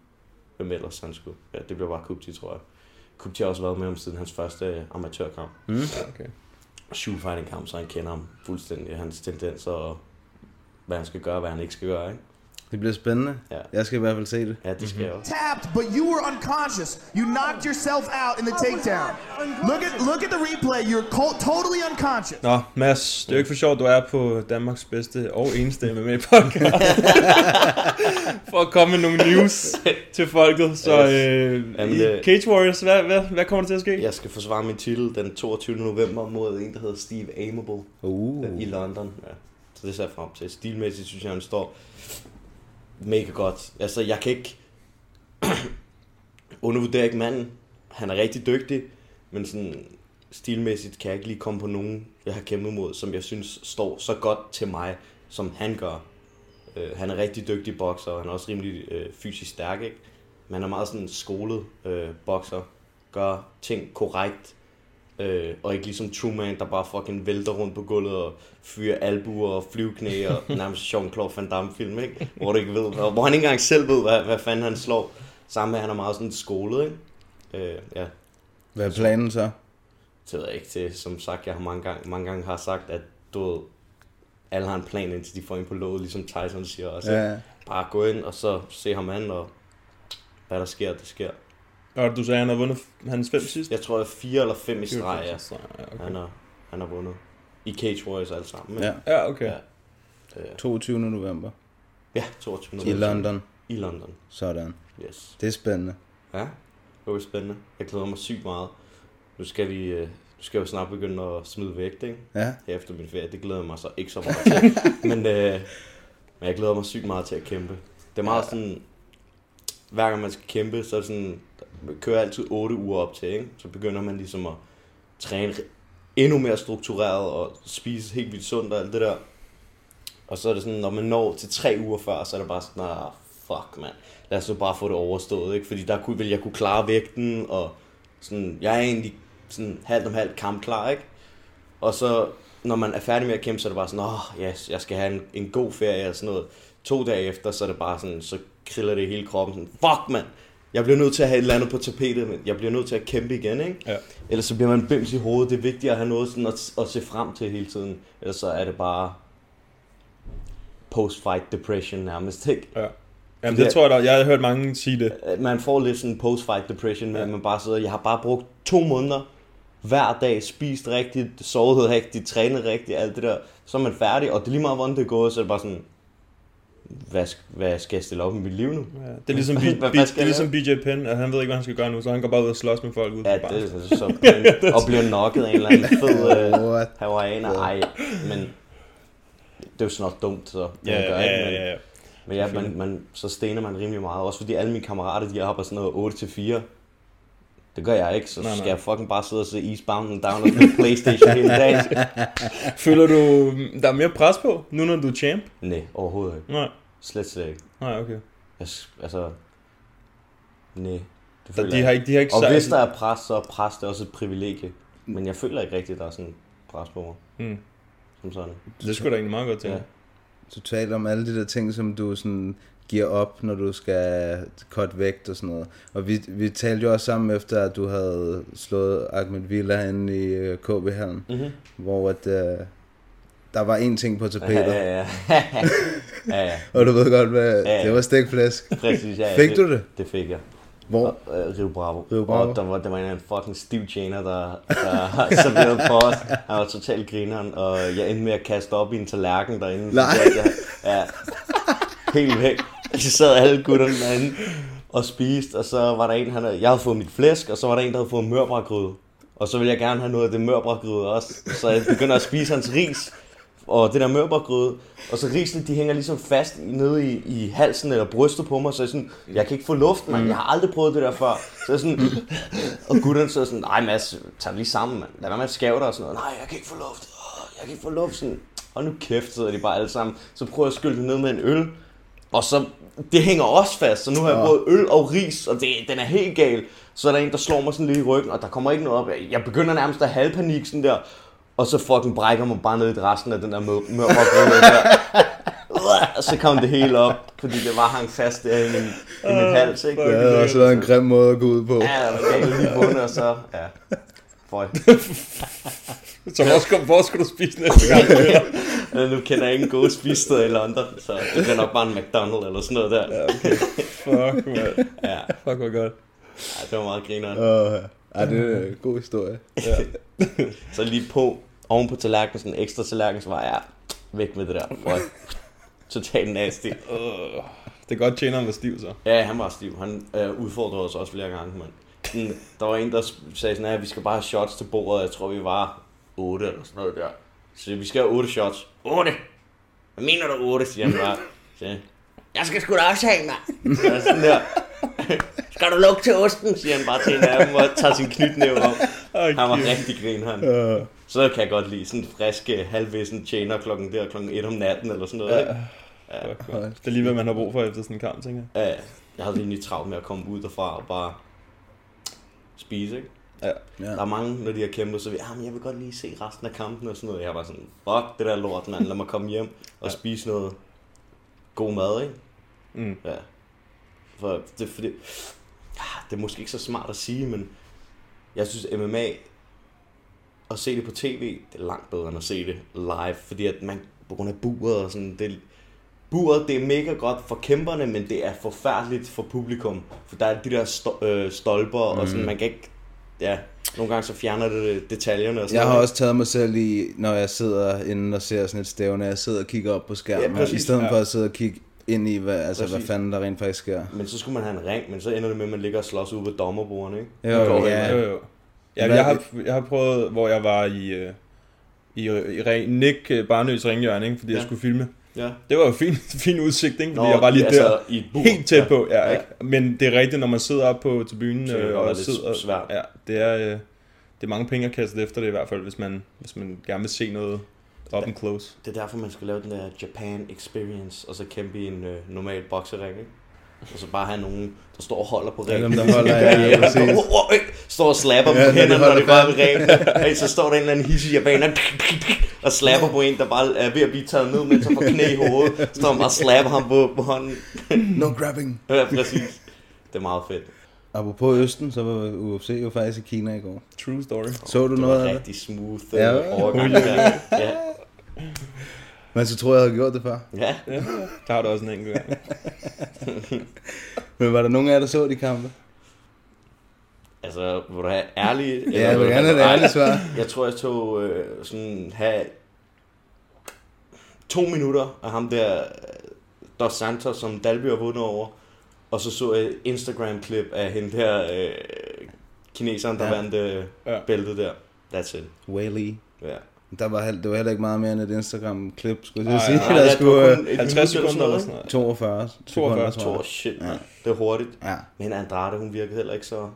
hvem ellers han skulle. Ja, det bliver bare Kupti, tror jeg. Kupti har også været med ham siden hans første øh, amatørkamp. Mm. Okay. Shoe fighting kamp, så han kender ham fuldstændig. Hans tendenser og hvad han skal gøre, hvad han ikke skal gøre, ikke? Det bliver spændende. Ja. Jeg skal i hvert fald se det. Ja, det skal jeg også. tapped, but you were unconscious. You knocked yourself out in the takedown. Look at look at the replay. You're co- totally unconscious. Nå, Mads, det er jo ikke for sjovt, du er på Danmarks bedste og eneste MMA podcast. for at komme med nogle news til folket. Så øh, Jamen, i det- Cage Warriors, hvad, hvad, hvad kommer der til at ske? Jeg skal forsvare min titel den 22. november mod en, der hedder Steve Amable Uh. i London. Ja. Så det ser jeg frem til. Stilmæssigt synes jeg, han står mega godt. Altså, jeg kan ikke undervurdere ikke manden. Han er rigtig dygtig, men sådan stilmæssigt kan jeg ikke lige komme på nogen, jeg har kæmpet mod, som jeg synes står så godt til mig, som han gør. Øh, han er rigtig dygtig bokser, og han er også rimelig øh, fysisk stærk, ikke? Men han er meget sådan skolet øh, bokser, gør ting korrekt, Øh, og ikke ligesom Truman, der bare fucking vælter rundt på gulvet og fyrer albuer og flyveknæ og nærmest Jean-Claude Van Damme film, ikke? Hvor, du ikke ved, og hvor han ikke engang selv ved, hvad, hvad fanden han slår. Sammen med, at han er meget sådan skolet, ikke? Øh, ja, Hvad er planen så? det ved jeg ikke til. Som sagt, jeg har mange gange, mange gange har sagt, at du ved, alle har en plan, indtil de får ind på låget, ligesom Tyson siger også. Ja. Bare gå ind, og så se ham an, og hvad der sker, det sker. Og du sagde, at han har vundet hans fem sidst? Jeg tror, det er fire eller fem i streg, ja. ja, okay. Han har, han har vundet. I Cage Warriors alle sammen. Ja. Ja, okay. Ja. Øh, 22. november. ja, 22. I London. I London, Sådan. yes. Det er spændende. Ja, det var spændende. Jeg glæder mig sygt meget. Nu skal vi, øh, nu skal jeg jo snart begynde at smide vægt, ikke? Ja. Her efter min ferie. Det glæder jeg mig så ikke så meget til. men, øh, men jeg glæder mig sygt meget til at kæmpe. Det er meget sådan, hver gang man skal kæmpe, så sådan, kører altid 8 uger op til, ikke? Så begynder man ligesom at træne endnu mere struktureret og spise helt vildt sundt og alt det der. Og så er det sådan, når man når til tre uger før, så er det bare sådan, ah, fuck mand, lad os nu bare få det overstået, ikke? Fordi der kunne, vil jeg kunne klare vægten, og sådan, jeg er egentlig sådan halvt om halvt kampklar, ikke? Og så, når man er færdig med at kæmpe, så er det bare sådan, åh, oh, yes, jeg skal have en, en god ferie og sådan noget. To dage efter, så er det bare sådan, så kriller det i hele kroppen sådan, fuck mand, jeg bliver nødt til at have et eller andet på tapetet, men jeg bliver nødt til at kæmpe igen, ikke? Ja. Ellers så bliver man bims i hovedet. Det er vigtigt at have noget sådan at, at se frem til hele tiden. Ellers så er det bare post-fight depression nærmest, ikke? Ja. Jamen, det tror jeg da. Jeg har hørt mange sige det. Man får lidt sådan post-fight depression, med at man bare sidder, jeg har bare brugt to måneder hver dag, spist rigtigt, sovet rigtigt, trænet rigtigt, alt det der. Så er man færdig, og det er lige meget, hvordan det er gået, så er det bare sådan, hvad, hvad skal jeg stille op i mit liv nu? Ja, det er ligesom, Hvad- B- hvad B- det er ligesom BJ Penn, at han ved ikke, hvad han skal gøre nu, så han går bare ud og slås med folk ude Ja, på det er så og bliver knocket af en eller anden fed øh, hawaiianer. Ej, men det er jo sådan noget dumt, så Ja, man gør, ja, ikke? ja, Men, ja, ja. men ja, man, man, så stener man rimelig meget. Også fordi alle mine kammerater, de er oppe af sådan noget 8 til 4. Det gør jeg ikke, så Nej, nej. skal jeg fucking bare sidde og se Eastbound and Down og spille Playstation hele dagen. Føler du, der er mere pres på, nu når du er champ? Nej, overhovedet ikke. Nej. Slet, slet ikke. Nej, okay. Jeg, altså, nej. Det de har ikke- de har ikke Og sagt- hvis der er pres, så er pres det også et privilegie. Men jeg føler ikke rigtigt, at der er sådan pres på mig. Mm. Som sådan. Det er sgu da egentlig meget godt til. Ja. Du taler om alle de der ting, som du sådan giver op, når du skal cut vægt og sådan noget. Og vi, vi talte jo også sammen efter, at du havde slået Ahmed Villa herinde i øh, KB-hallen, Mhm. hvor at, øh, der var en ting på tapetet. Ja, ja, ja. ja, ja. og du ved godt, hvad Ja, ja. det var stikflæsk. Præcis, ja, ja. Fik du det? Det fik jeg. Hvor? Øh, Rio Bravo. Rio Bravo. Og der var, der var en fucking stiv tjener, der, der serverede på os. Han var totalt grineren, og jeg endte med at kaste op i en tallerken derinde. Så Nej. jeg, ja, helt væk. Så sad alle gutterne derinde og spiste, og så var der en, han havde, jeg havde fået mit flæsk, og så var der en, der havde fået mørbrægryde. Og så ville jeg gerne have noget af det mørbrægryde også. Så jeg begynder at spise hans ris, og det der mørbrægryde, og så risene, de hænger ligesom fast nede i, i halsen eller brystet på mig, så jeg sådan, jeg kan ikke få luft, man. Jeg har aldrig prøvet det der før. Så jeg sådan, og gutterne så sådan, nej Mads, tag det lige sammen, mand. Lad være med at skæve dig og sådan noget. Nej, jeg kan ikke få luft. Åh, Jeg kan ikke få luft. Sådan, og nu kæft, sidder de bare alle sammen. Så prøver jeg at skylle det ned med en øl. Og så, det hænger også fast, så nu har jeg både øl og ris, og det, den er helt gal. Så er der en, der slår mig sådan lidt i ryggen, og der kommer ikke noget op. Jeg- Jeg begynder nærmest at have panik sådan der. Og så fucking brækker mig bare ned i resten af den der mør- mørbrød der. Og så kom det hele op, fordi det var hang fast der i min, i min hals, ikke? Det havde også været en grim måde at gå ud på. Ja, det var galt lige bundet, og så, ja. Føj. Så hvor skal, hvor skal du spise næste gang? Ja, nu kender jeg ingen gode spisesteder i London, så det bliver nok bare en McDonald's eller sådan noget der. Ja, okay. Fuck, man. Ja. Fuck, hvor godt. Ja, det var meget grineren. Åh, ja. Det er en god historie. Ja. så lige på, oven på tallerkenen, sådan en ekstra tallerken, så var jeg væk med det der. Føj. Totalt nasty. Uh, det er godt, tjeneren var stiv så. Ja, han var stiv. Han øh, udfordrede os også flere gange, mand. Sådan, der var en, der sagde sådan, at vi skal bare have shots til bordet. Jeg tror, vi var 8 eller sådan noget der. Så vi skal have 8 shots. 8? Hvad mener du 8, siger han bare. Så, jeg, skal sgu da også have, mand. Så sådan der. Skal du lukke til osten, siger han bare til en af dem, og tager sin knytnæve op. Han var rigtig grin, han. Ja. Så kan jeg godt lide sådan en frisk, øh, halvvissen tjener klokken der, klokken 1 om natten, eller sådan noget. Ja. ikke? Ja. Det er lige, hvad man har brug for efter sådan en kamp, tænker jeg. Ja, jeg havde egentlig travlt med at komme ud derfra og bare spise, ikke? Ja. Der er mange, når de har kæmpet, så vil jeg, jeg vil godt lige se resten af kampen og sådan noget. Jeg var sådan, fuck det der lort, mand. Lad mig komme hjem og ja. spise noget god mad, ikke? Mm. Ja. For det, er fordi, ja, det er måske ikke så smart at sige, men jeg synes MMA, at se det på tv, det er langt bedre end at se det live, fordi at man, på grund af buret og sådan, det, buret, det er mega godt for kæmperne, men det er forfærdeligt for publikum, for der er de der sto- øh, stolper, mm. og sådan, Mm. man kan ikke, ja, nogle gange så fjerner det detaljerne og sådan Jeg har noget. også taget mig selv i, når jeg sidder inde og ser sådan et stævne, jeg sidder og kigger op på skærmen, Ja, præcis, i stedet ja. for at sidde og kigge ind i, hvad, altså, hvad Præcis. fanden der rent faktisk sker. Men så skulle man have en ring, men så ender det med, at man ligger og slås ude på dommerbordene, ikke? Jo, ja. Jo, jo. Ja, Hvad- jeg, har, jeg har prøvet, hvor jeg var i, øh, i, i ring, Nick øh, Barnøs ringhjørne, ikke, fordi. Ja. jeg skulle filme. Ja. Det var jo fin, fin udsigt, ikke? Fordi Nå, jeg var lige altså der, i et bur. helt tæt Ja. på. Ja, Ja. Ikke? Men det er rigtigt, når man sidder op på tribunen øh, og sidder... svært. Ja, det er, øh, det er mange penge at kaste efter det i hvert fald, hvis man, hvis man gerne vil se noget up and close. Det er derfor, man skal lave den der Japan Experience, og så kæmpe i en øh, normal boksering, ikke? Og så bare have nogen, der står og holder på Ja, ringen. dem, der holder, ja, ja, præcis. Wow, wow, øh, står og slapper Ja, ja, på de hænderne, når de bare ved ringen. Så står der en eller anden hissig japaner og slapper på en, der bare er ved at blive taget ned, mens han får knæ i hovedet. Så står han bare og slapper ham på, på hånden. No grabbing. Ja, præcis. Det er meget fedt. Apropos Østen, så var UFC jo faktisk i Kina i går. True story. Så du Det noget var af det? rigtig smooth Ja. ja. overgang. Ja. Men så tror jeg, jeg havde gjort det før. ja. Ja, der har du også en enkelt gang. Men var der nogen af jer, der så de kampe? Altså, vil du have ærlig? Ja, jeg vil gerne have et ærligt svar. Jeg tror, jeg tog øh, sådan have to minutter af ham der, Dos Santos, som Dalby har vundet over. Og så så jeg et Instagram-klip af hende der, øh, kineseren, der Ja. ja. vandt øh, Ja. bæltet der. That's it. Whaley. Ja. Der var, det var heller ikke meget mere end et Instagram-klip, skulle jeg Ej, sige. ej, der ja, det skulle var øh, kun et 50 minut sekunder eller sådan noget. noget. 42 42, sekunder, tror Tror jeg. shit, man. Ja. Det er hurtigt. Ja. Men Andrade, hun virkede heller ikke så,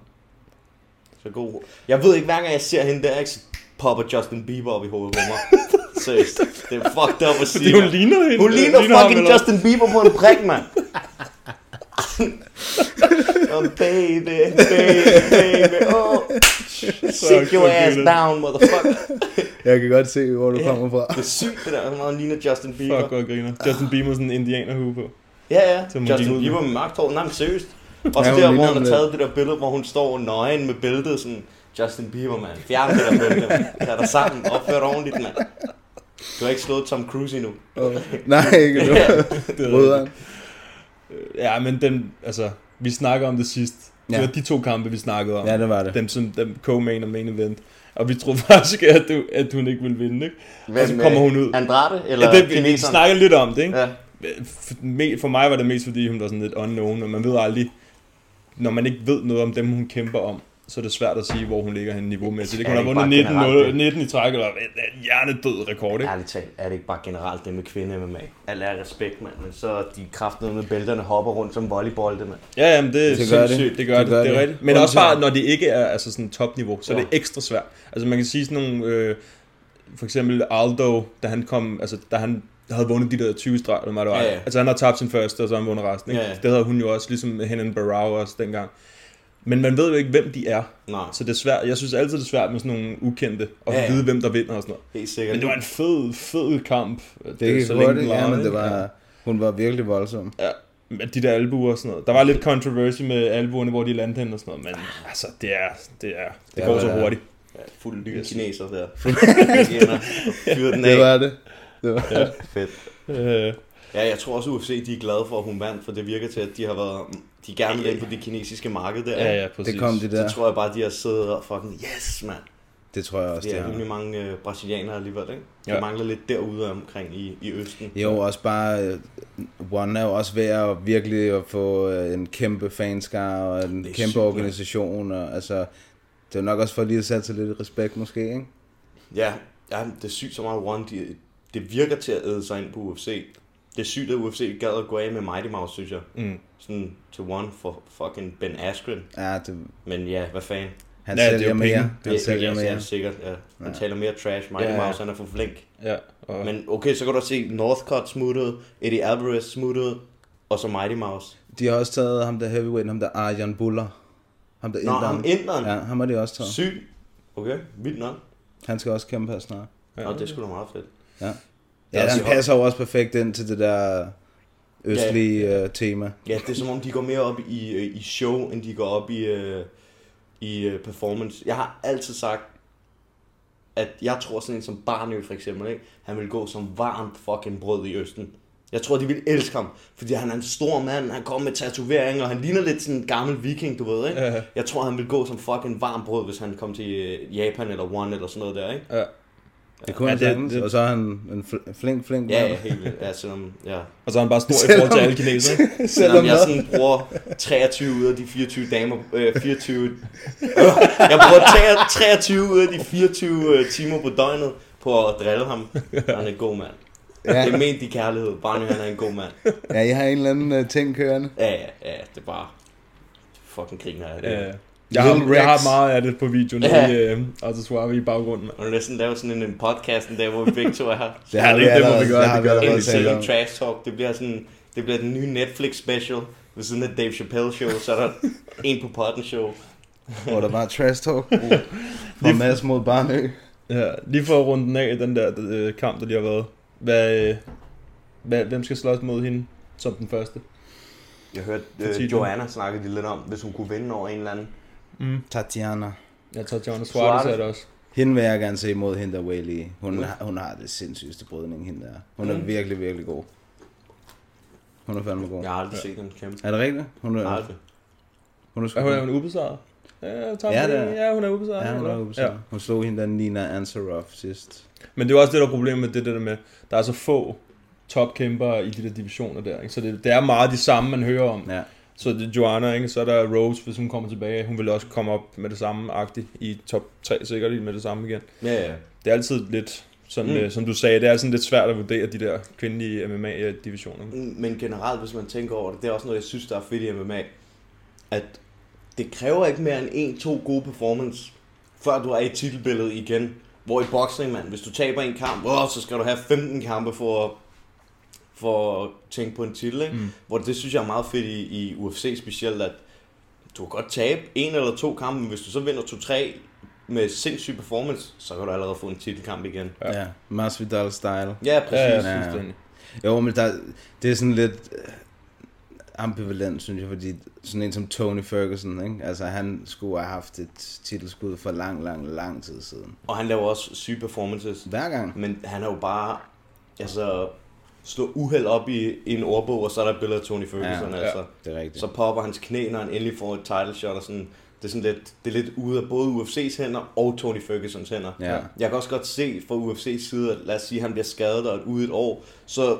så god. Jeg ved ikke, hver gang jeg ser hende der, ikke, så popper Justin Bieber op i hovedet på mig. Seriøst. Det er fucked up at sige. Fordi hun ligner hende. Hun ligner ligner ham, fucking? Justin Bieber på en prik, mand. oh, baby, baby, baby, oh. Sit your ass down, motherfucker. Jeg kan godt se, hvor du Ja. kommer fra. Det er sygt, det der. Hun ligner Justin Bieber. Fuck, hvor griner. Justin Bieber med sådan en indianerhue på. Ja, ja. Som hun Justin. Bieber med mørkt hår. Nej, men seriøst. Og så Ja, hun der, hvor han har taget det der billede, hvor hun står nøgen med bæltet, sådan, Justin Bieber, mand. Fjern det der bælte, mand. Tag dig sammen. Opfør dig ordentligt, mand. Du har ikke slået Tom Cruise endnu. Oh. Nej, ikke nu. Ja. Røderen. Ja, men den, altså, vi snakker om det sidst. Det Ja. var de to kampe, vi snakkede om. Ja, det var det. Dem som dem co-main og main event. Og vi troede faktisk, at, du, at hun ikke ville vinde, ikke? og så kommer hun ud. Andrade eller ja, det, vi kineseren? snakkede lidt om det, ikke? Ja. For mig var det mest, fordi hun var sådan lidt unknown, og man ved aldrig, når man ikke ved noget om dem, hun kæmper om, så er det svært at sige, hvor hun ligger henne niveaumæssigt. Er har det vundet ikke bare 19, generelt 19 i træk, eller en hjernedød rekord, ikke? Ærligt talt, er det ikke bare generelt det med kvinde MMA? Al er respekt, mand, men så de kraftede med bælterne hopper rundt som volleyball, det mand. Ja, jamen det, Det det gør gør det. det. Det gør Det det, gør det, det er det. rigtigt. Men Undtagen- også bare, når det ikke er altså sådan topniveau, så er det ekstra svært. Altså man kan sige sådan nogle, øh, for eksempel Aldo, da han kom, altså da han havde vundet de der 20 streg, eller hvad det var. Ja, ja. Altså han har tabt sin første, og så har han vundet resten. Ikke? Ja, ja. Det havde hun jo også, ligesom Henan Barrow også dengang. Men man ved jo ikke, hvem de er. Nej. Så det er svært. Jeg synes altid, det er svært med sådan nogle ukendte, og Ja, ja, ja. vide, hvem der vinder og sådan noget. Helt sikkert. Men det var en fed, fed kamp. Det gik så længe hurtigt, ja, men det var, hun var virkelig voldsom. Ja, med de der albuer og sådan noget. Der var lidt controversy med albuerne, hvor de landede hen og sådan noget, men altså, det er, det er, det Ja, går hvad så det hurtigt. Ja, fuld yes. kineser der. Den af. Det var det. det var. Ja, fedt. Øh, Ja, jeg tror også UFC, de er glade for, at hun vandt, for det virker til, at de har været, de gerne vil ind på det kinesiske marked der. ja, ja, præcis. Det kom de der. Så tror jeg bare, de har siddet og fucking, yes, mand. Det tror jeg også, Det det er er. rimelig mange øh, brasilianere alligevel, ikke? De Ja. mangler lidt derude omkring i, i Østen. Jo, også bare, øh, One er jo også ved at virkelig at få øh, en kæmpe fanskar og en Det er kæmpe sygt, organisation, og altså, det er nok også for lige at sætte sig lidt respekt måske, ikke? Ja, ja, det er sygt så meget One, de, det virker til at æde sig ind på UFC. Det er sygt, at UFC gad at gå af med Mighty Mouse, synes jeg. Mm. Sådan til One for fucking Ben Askren. Ja, det, Men ja, hvad fanden? han Ja, det er sælger jo mere. penge. Han Det, sælger ja, ja, mere. sikkert, ja. Han Ja. taler mere trash. Mighty Ja, ja. Mouse, han er for flink. Ja, og, Men okay, så kan du se Northcutt smuttede, Eddie Alvarez smuttede, og så Mighty Mouse. De har også taget ham der heavyweight, ham der Arjan Buller. Ham der Nå, inderen. ham inderen. Ja, ham har de også taget. Sygt. Okay, vildt nok. Han skal også kæmpe her snart. Ja, og det skulle da meget fedt. Ja. Ja, han passer jo også perfekt ind til det der østlige Ja, ja, tema. Ja, det er som om, de går mere op i, øh, i show, end de går op i, uh, i uh, performance. Jeg har altid sagt, at jeg tror sådan en som Barnø for eksempel, ikke? han vil gå som varmt fucking brød i Østen. Jeg tror, de vil elske ham, fordi han er en stor mand, han kommer med tatoveringer, og han ligner lidt sådan en gammel viking, du ved, ikke? Ja. Jeg tror, han vil gå som fucking varmt brød, hvis han kom til øh, Japan eller One eller sådan noget der, ikke? Ja. Det kunne Ja, han det- sagtens, det- og så er han en fl- flink, flink Ja, mand. ja, helt vildt. Ja, selvom, ja. Og så er han bare stor i forhold til alle kinesere. ikke? Selvom jeg sådan bruger 23 ud af de 24 damer, øh, 24, øh, jeg bruger 23 ud af de 24 øh, timer på døgnet på at drille ham. Han er en god mand. Ja. Ja. Det er ment i kærlighed. Barney, han er en god mand. Ja, jeg har en eller anden uh, ting kørende. Ja, ja, ja, det er bare fucking griner af det. Ja. Jeg har, jeg har meget af det på videoen Ja. ja. i uh, Arthur Suave i baggrunden. Og du næsten lave sådan en, en podcast en dag, hvor vi begge to er her. Det har vi det må vi gøre, det har det vi gør vi. allerede En talt om. trash talk. Det bliver sådan, det bliver den nye Netflix special. Ved siden af Dave Chappelle show, så er der en på potten show. Hvor der var trash talk. Fra Mads mod Barnø. Ja, lige for at runde den af, den der øh, kamp, der lige har været. Hvad, øh, hvad, hvem skal slås mod hende som den første? Jeg hørte øh. Joanna snakke de lidt om, hvis hun kunne vinde over en eller anden. Mm. Tatiana. Jeg tager Jonas Suarez Suarez. er det også. Hende vil jeg gerne se imod hende der Whaley. Hun, har, hun har det sindssygste brydning, hende der. Hun er Mm. virkelig, virkelig god. Hun er fandme god. Jeg har aldrig set hende kæmpe. Er det rigtigt? Hun er, Aldrig. hun er, sgu Er hun, er hun ubesejret? Ja, jeg tager Ja, ja, det er- ja, hun er ubesejret. Ja, hun er ubesejret. Hun slog hende der Nina Ansaroff sidst. Men det er også det, der er problemet med det, det der med, der er så få topkæmpere i de der divisioner der. Ikke? Så det, det er meget de samme, man hører om. Ja. Så det er Joanna, ikke? så er der Rose, hvis hun kommer tilbage. Hun vil også komme op med det samme agtigt i top 3 sikkert med det samme igen. Ja, ja. Det er altid lidt, sådan, Mm. mm. som du sagde, det er sådan lidt svært at vurdere de der kvindelige MMA-divisioner. Men generelt, hvis man tænker over det, det er også noget, jeg synes, der er fedt i MMA. At det kræver ikke mere end en-to gode performance, før du er i titelbilledet igen. Hvor i boxing, mand, hvis du taber en kamp, åh, så skal du have 15 kampe for at, for at tænke på en titel, ikke? Mm. Hvor det synes jeg er meget fedt i, i UFC specielt, at du kan godt tabe en eller to kampe, men hvis du så vinder to-tre med sindssyg performance, så kan du allerede få en titelkamp igen. Ja, ja. Masvidal style. Ja, præcis. Ja, ja. Jo, men der, det er sådan lidt øh, ambivalent, synes jeg, fordi sådan en som Tony Ferguson, ikke? Altså, han skulle have haft et titelskud for lang, lang, lang tid siden. Og han laver også syge performances. Hver gang. Men han er jo bare, altså, slå uheld op i, i en ordbog, og så er der et billede af Tony Ferguson, Ja, ja, altså. Det er rigtigt. Så popper hans knæ, når han endelig får et title shot, og sådan, det er sådan lidt, det er lidt ude af både UFC's hænder og Tony Fergusons hænder. Ja. Jeg kan også godt se fra UFC's side, at lad os sige, at han bliver skadet og ude et år, så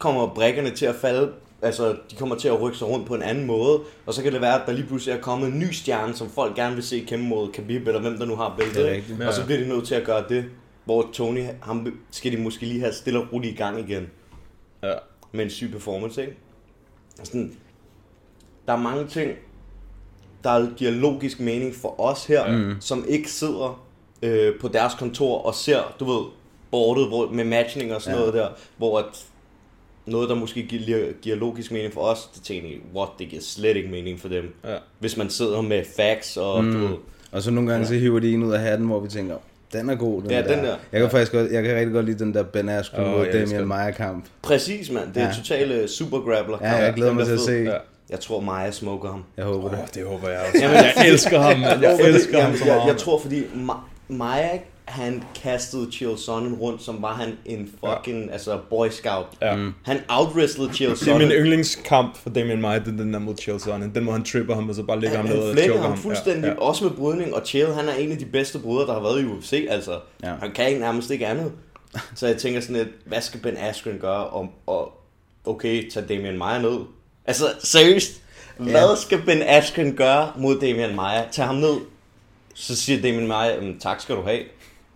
kommer brækkerne til at falde, altså de kommer til at rykke sig rundt på en anden måde, og så kan det være, at der lige pludselig er kommet en ny stjerne, som folk gerne vil se kæmpe mod Khabib, eller hvem der nu har bæltet, og så bliver de nødt til at gøre det, hvor Tony, ham skal de måske lige have stille og roligt i gang igen, Ja. med en syg performance, ikke? Sådan, der er mange ting, der giver logisk mening for os her, mm. som ikke sidder øh, på deres kontor og ser, du ved, bordet hvor, med matchning og sådan Ja. ja. noget der, hvor at noget, der måske giver, giver logisk mening for os, det tænker jeg, what, det giver slet ikke mening for dem. Ja. Hvis man sidder med facts og mm. du ved, Og så nogle gange så hiver de en ud af hatten, hvor vi tænker, den er god, den, Ja, der. den der. Jeg kan faktisk godt, jeg kan rigtig godt lide den der Ben Askren Åh, mod jeg Damian. Maia kamp. præcis mand, det er Ja. totale super grappler. Ja, jeg glæder mig til at se. Ja. Jeg tror Maja smoker ham. Jeg håber det. Oh, det håber jeg også. Jamen, jeg elsker ham, mand. Jeg det? elsker ham så jeg, meget. jeg tror, fordi Ma- Maja, han kastede Chael Sonnen rundt, som var han en fucking, ja. altså boy scout. Ja. Mm. Han outwrestlede Chael Det er min Sonnen. yndlingskamp for Damien Maia, er den der mod Chael Sonnen. Den må han tripper ham, og så bare ligger Han, ham ned og choker ham fuldstændig, Ja, ja, ja. også med brydning, og Chael, han er en af de bedste brydere, der har været i UFC, altså. Ja. Han kan ikke nærmest ikke andet. Så jeg tænker sådan lidt, hvad skal Ben Askren gøre om, og okay, tage Damian Maia ned? Altså, seriøst, hvad skal Ben Askren gøre mod Damian Maia? Tag ham ned, så siger Damian Maia, "Jamen, tak skal du have.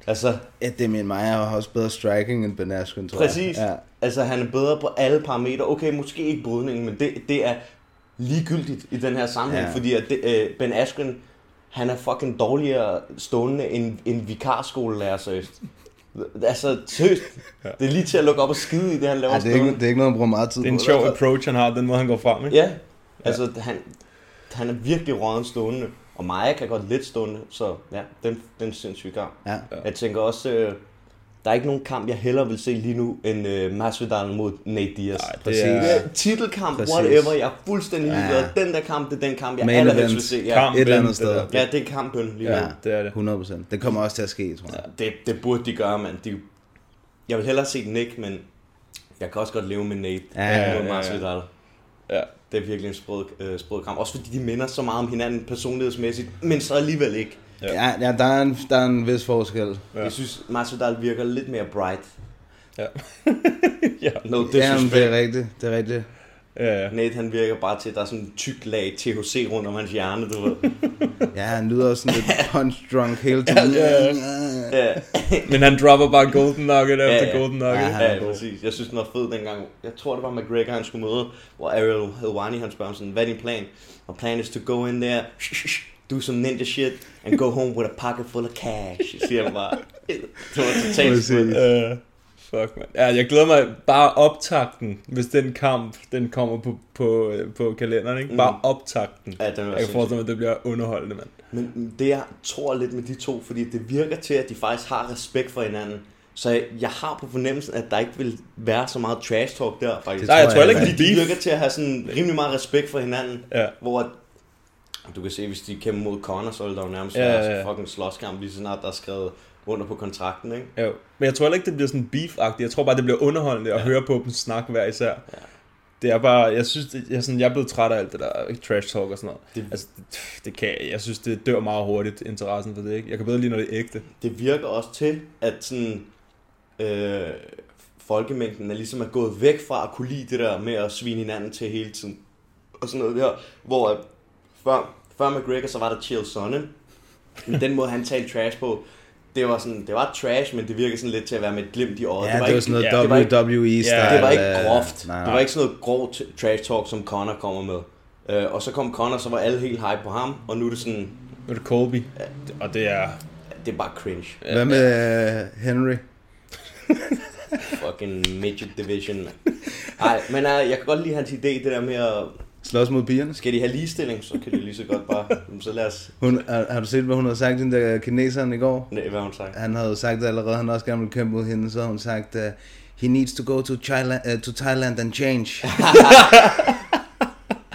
Altså, Ja, Damian Maia har også bedre striking end Ben Askren, tror jeg. Præcis. Ja. Ja. Altså, han er bedre på alle parametre. Okay, måske ikke brydningen, men det, det er ligegyldigt i den her sammenhæng, Ja. fordi at det, øh, Ben Askren, han er fucking dårligere stående end en vikarskolelærer, seriøst. Altså, seriøst. Ja. Det er lige til at lukke op og skide i det, han laver Ja, det, er ikke, det er ikke noget, han bruger meget tid Det er en på. sjov approach, han har, den måde han går frem, ikke? Ja, altså, Han, han er virkelig råden stående. Og Maja kan godt lidt stående, så ja, den, den er sindssygt gang. Ja. Jeg tænker også, øh, der er ikke nogen kamp, jeg hellere vil se lige nu, end øh, Masvidal mod Nate Diaz. Nej, det Præcis. er Titelkamp, Præcis. whatever, jeg er fuldstændig Ja. ligeglad. Den der kamp, det er den kamp, jeg Main allerhelst vil se. Ja, Kamp. Et eller andet det sted. der. ja det er kampen lige nu. Ja, det er det. 100%. Det kommer også til at ske, tror jeg. Det, det burde de gøre, mand. De, jeg vil hellere se Nick, men jeg kan også godt leve med Nate Ja, ja, ja, mod ja, ja. Det er virkelig en sprød, øh, sprød kamp. Også fordi de minder så meget om hinanden personlighedsmæssigt, men så alligevel ikke. Ja, ja der, er en, der er en vis forskel. Ja. Jeg synes, Masvidal virker lidt mere bright. Ja. ja. No disrespect. det er rigtigt. Det er rigtigt. Ja, ja. Nate han virker bare til, at der er sådan en tyk lag THC rundt om hans hjerne, du ved. Ja, han lyder også sådan lidt punch-drunk hele tiden. Ja, ja. Men han dropper bare Golden Nugget efter ja. Golden Nugget. Ja, Ja, ja, præcis. Jeg synes, den var fed dengang. Jeg tror, det var McGregor, han skulle møde, hvor Ariel Helwani, han spørger sådan, hvad er din plan? Og plan is to go in there, do some ninja shit, and go home with a pocket full of cash, siger han bare. Det var totalt fuck, man. Ja, jeg glæder mig bare optakten, hvis den kamp, den kommer på, på, øh, på kalenderen, ikke? Bare optakten. Ja, den Jeg kan forestille mig, at det bliver underholdende, mand. Men det jeg tror lidt med de to, fordi det virker til, at de faktisk har respekt for hinanden. Så jeg, jeg har på fornemmelsen, at der ikke vil være så meget trash talk der, faktisk. Nej, jeg tror heller ikke, de virker til at have sådan rimelig meget respekt for hinanden. Ja. Hvor du kan se, hvis de kæmper mod Conor, så vil der jo nærmest Ja, være ja, ja. ja, fucking slåskamp, lige så snart der er skrevet under på kontrakten, ikke? Jo. Men jeg tror heller ikke, det bliver sådan beef-agtigt. Jeg tror bare, det bliver underholdende at Ja. høre på dem snakke hver især. Ja. Det er bare, jeg synes, det, jeg, sådan, jeg er blevet træt af alt det der trash talk og sådan noget. Det- Altså, det, det kan, jeg synes, det dør meget hurtigt, interessen for det, ikke? Jeg kan bedre lide, når det er ægte. Det virker også til, at sådan, øh, folkemængden er ligesom er gået væk fra at kunne lide det der med at svine hinanden til hele tiden. Og sådan noget der, hvor at før, før McGregor, så var der Chael Sonnen. Men den måde, han talte trash på, det var sådan, det var trash, men det virkede sådan lidt til at være med et glimt i øjet. Ja, det var, ikke, sådan noget ja, det var ikke- WWE-style. Ja, det var ikke øh, groft. Nej, Det nej. var ikke sådan noget grov trash talk, som Connor kommer med. Øh, og så kom Connor, så var alle helt hype på ham, og nu er det sådan, Nu er det Colby, og det er... det er bare cringe. Hvad med øh, Henry? Fucking midget division. Nej, men uh, jeg kan godt lide hans idé, det der med at, Slås mod pigerne? skal de have ligestilling, så kan de lige så godt bare, så lad os, Hun, har, har du set, hvad hun havde sagt, den der kineseren i går? nej, hvad har hun sagt? Han havde sagt allerede, han også gerne ville kæmpe mod hende, så hun sagt, uh, he needs to go to Thailand, uh, to Thailand and change.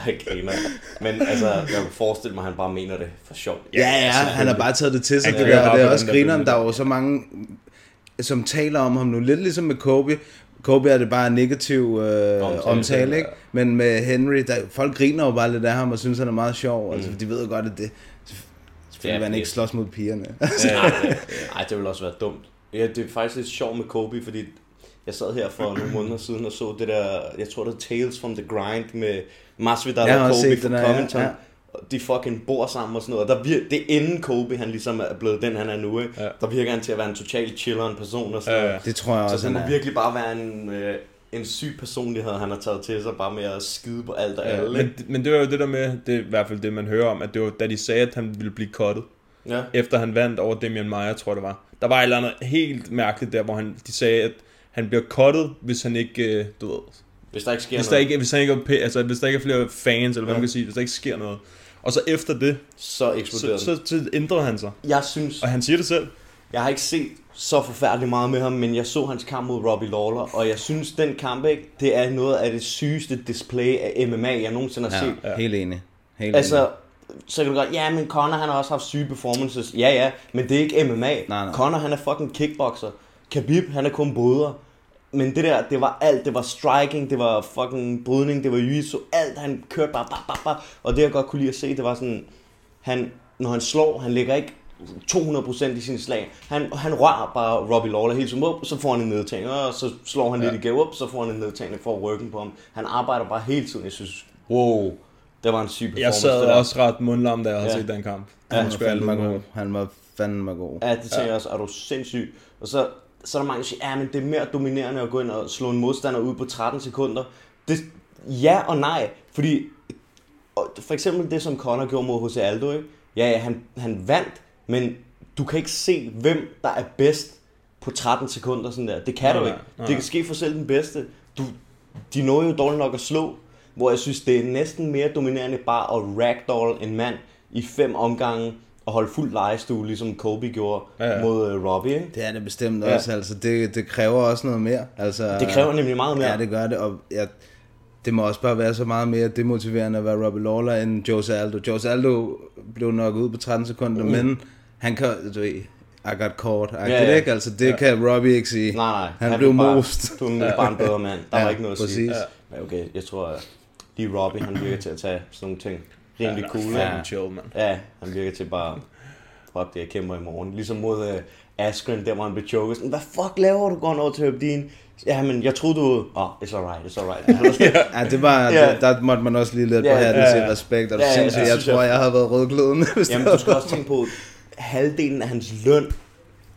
Okay, man. Men altså, jeg kan forestille mig, at han bare mener det for sjov. Ja, ja, han har bare taget det til sig. Han Det, der, det er også grineren, der er jo så mange, som taler om ham nu. Lidt ligesom med Kobe. Kobe er det bare negativ øh, Omtale, omtale, omtale ja. ikke? Men med Henry, der, folk griner jo bare lidt af ham og synes, han er meget sjov. Altså, Mm. de ved jo godt, at det... Selvfølgelig Ja, han ikke slås mod pigerne. Nej, det ville også være dumt. Ja, det er faktisk lidt sjovt med Kobe, fordi jeg sad her for nogle måneder siden og så det der, jeg tror det er Tales from the Grind med Masvidal og Kobe fra ja, Covington. ja. De fucking bor sammen og sådan noget. Og der vir- det er inden Kobe, han ligesom er blevet den, han er nu. Ikke? Ja. Der virker han til at være en total chiller en person og sådan Ja, ja. noget. Det tror jeg Så også, det han må er. virkelig bare være en, øh, en syg personlighed, han har taget til sig, bare med at skide på alt og Ja, alle. men, men det var jo det der med, det er i hvert fald det, man hører om, at det var, da de sagde, at han ville blive cuttet, Ja. efter han vandt over Damian Maia, tror jeg det var. Der var et eller andet helt mærkeligt der, hvor han, de sagde, at han bliver cuttet, hvis han ikke, øh, du ved, Hvis der ikke sker hvis der noget, ikke, hvis han ikke er, altså, hvis der ikke er flere fans, eller hvad Ja. man kan sige, hvis der ikke sker noget. Og så efter det, så eksploderer så, så, så ændrede han sig. Jeg synes, Og han siger det selv. Jeg har ikke set så forfærdeligt meget med ham, men jeg så hans kamp mod Robbie Lawler, og jeg synes, den kamp, ikke, det er noget af det sygeste display af MMA, jeg nogensinde har set. Ja, helt enig. Helt Altså, så kan du godt, ja, men Conor han har også haft syge performances. Ja, ja, men det er ikke MMA. Nej, nej. Conor han er fucking kickboxer. Khabib han er kun bryder. Men det der, det var alt. Det var striking, det var fucking brydning, det var jiu alt. Han kørte bare, bare, bare, bare. Og det jeg godt kunne lide at se, det var sådan, han, når han slår, han ligger ikke 200% i sin slag. Han, han rører bare Robbie Lawler hele tiden op, så får han en nedtagning, og så slår han ja. lidt igen op, så får han en nedtagning for ryggen på ham. Han arbejder bare hele tiden. Jeg synes, wow, det var en syg performance. Jeg sad det der. også ret mundlam, da jeg havde Ja. set den kamp. Ja, Ja, Han var fandme god. Han var fandme god. Ja, det tænker ja. jeg også, er du sindssyg. Og så, så er der mange, der siger, ja, men det er mere dominerende at gå ind og slå en modstander ud på 13 sekunder. Det, ja og nej, fordi for eksempel det, som Conor gjorde mod Jose Aldo, ikke? Ja, ja, han, han vandt, men du kan ikke se, hvem der er bedst på 13 sekunder. Sådan der. Det kan Nej, du ikke. nej. Det kan ske for selv den bedste. Du, de når jo dårligt nok at slå, hvor jeg synes, det er næsten mere dominerende bare at ragdoll en mand i fem omgange og holde fuld lejestue, ligesom Kobe gjorde Ja, ja. mod uh, Robbie. Ikke? Det er det bestemt Ja. også, altså det, det kræver også noget mere. Altså, Det kræver nemlig meget mere. Ja, det gør det, og jeg, det må også bare være så meget mere demotiverende at være Robbie Lawler end Jose Aldo. Jose Aldo blev nok ud på 13 sekunder, Mm. men han kan, du ved, I got caught, ja, Ja, ja. ikke? Altså det Ja. kan Robbie ikke sige. Nej, nej. Han, blev bare, most. Du er bare en bedre mand. Der Ja, var ikke noget at præcis. sige. Men okay, jeg tror, at lige Robbie, han virker til at tage sådan nogle ting rimelig Ja, cool. ikke? chill, mand. Ja, han virker til bare, fuck det, jeg kæmper i morgen. Ligesom mod uh, Askren, der hvor han blev choket. Sådan, hvad fuck laver du going over til Abdin? Ja, men jeg troede du... Åh, oh, it's alright, it's alright. Ja, det var, Ja. ja. der måtte man også lige lidt på Ja, hatten ja, til ja. respekt, og Ja, ja, ja, jeg tror, jeg. havde været rødglødende. hvis Jamen, du skal var- også tænke på, halvdelen af hans løn,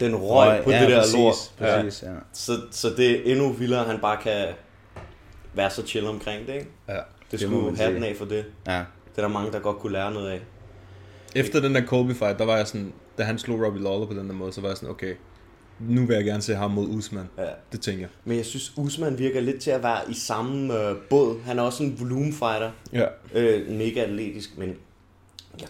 den røg Røg, på ja, det der præcis, lort. præcis, ja. Så, så det er endnu vildere, at han bare kan være så chill omkring det, ikke? Ja, Det det skulle man hatten af for det. Ja. Det er der mange, der godt kunne lære noget af. Efter den der Kobe fight, der var jeg sådan, da han slog Robbie Lawler på den der måde, så var jeg sådan, okay, nu vil jeg gerne se ham mod Usman. Ja. Det tænker jeg. Men jeg synes, Usman virker lidt til at være i samme øh, båd. Han er også en volumenfighter. Ja. Øh, mega atletisk, men jeg,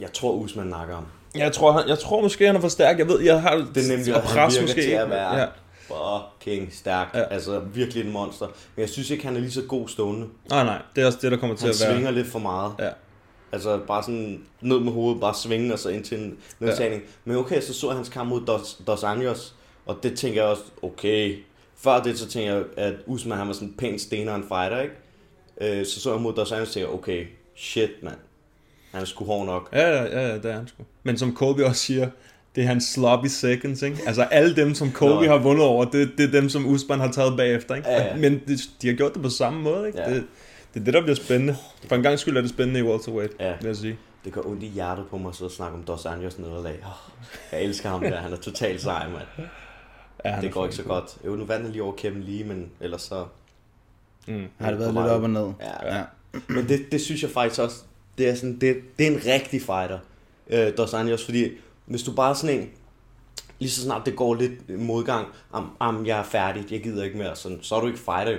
jeg tror, Usman nakker ham. Jeg tror, han, jeg tror måske, han er for stærk. Jeg ved, jeg har Det er nemlig, og at han pres virker måske. til at være Ja. Fucking stærk. Ja. Altså virkelig en monster. Men jeg synes ikke, han er lige så god stående. Nej, nej. Det er også det, der kommer til Han at være... svinger lidt for meget. Ja. Altså bare sådan ned med hovedet, bare svinge og så ind til en nedtagning. Ja. Men okay, så så jeg hans kamp mod Dos, Dos Anjos, og det tænker jeg også, okay. Før det, så tænker jeg, at Usman han var sådan en pæn stener en fighter, ikke? Øh, så så jeg mod Dos Anjos, og tænker okay, shit, mand. Han er sgu hård nok. Ja, ja, ja, ja, det er han sgu. Men som Kobe også siger, det er hans sloppy seconds, ikke? Altså alle dem, som Kobe Nå. har vundet over, det, det er dem, som Usman har taget bagefter, ikke? Ja, ja. Men de, de har gjort det på samme måde, ikke? Ja. Det, det er det, der bliver spændende. For en gang skyld er det spændende i welterweight, Ja. vil jeg sige. Det gør ondt i hjertet på mig at sidde og snakke om Dos Anjos nederlag. Oh, jeg elsker ham der, han er totalt sej, mand. Ja, det er går ikke så godt. Jo, nu vandt han lige over Kevin Lee, men ellers så... Mm. Har det været lidt op og ned? Ja. ja. Men det, det synes jeg faktisk også, det er, sådan, det, det er en rigtig fighter, øh, Dos Anjos, fordi hvis du bare er sådan en, lige så snart det går lidt modgang, am, am, jeg er færdig, jeg gider ikke mere, sådan, så er du ikke fighter jo.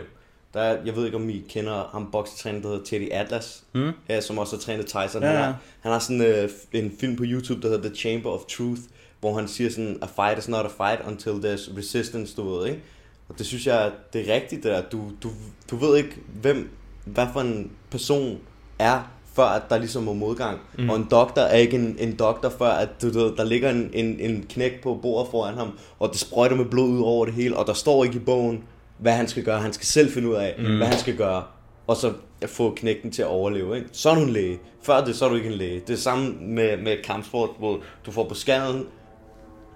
Der er, jeg ved ikke, om I kender ham boksetræner, der hedder Teddy Atlas, Mm. ja, som også har trænet Tyson. Ja, Han, ja. har, han har sådan øh, en film på YouTube, der hedder The Chamber of Truth, hvor han siger sådan, a fight is not a fight until there's resistance, du ved, ikke? Og det synes jeg, det er rigtigt det der. Du, du, du ved ikke, hvem, hvad for en person er, før at der ligesom er modgang. Mm. Og en doktor er ikke en, en doktor, før at du, ved, der ligger en, en, en knæk på bordet foran ham, og det sprøjter med blod ud over det hele, og der står ikke i bogen, hvad han skal gøre. Han skal selv finde ud af, Mm. hvad han skal gøre, og så få knægten til at overleve. Ikke? Så er du en læge. Før det, så er du ikke en læge. Det er samme med, med kampsport, hvor du får på skallen,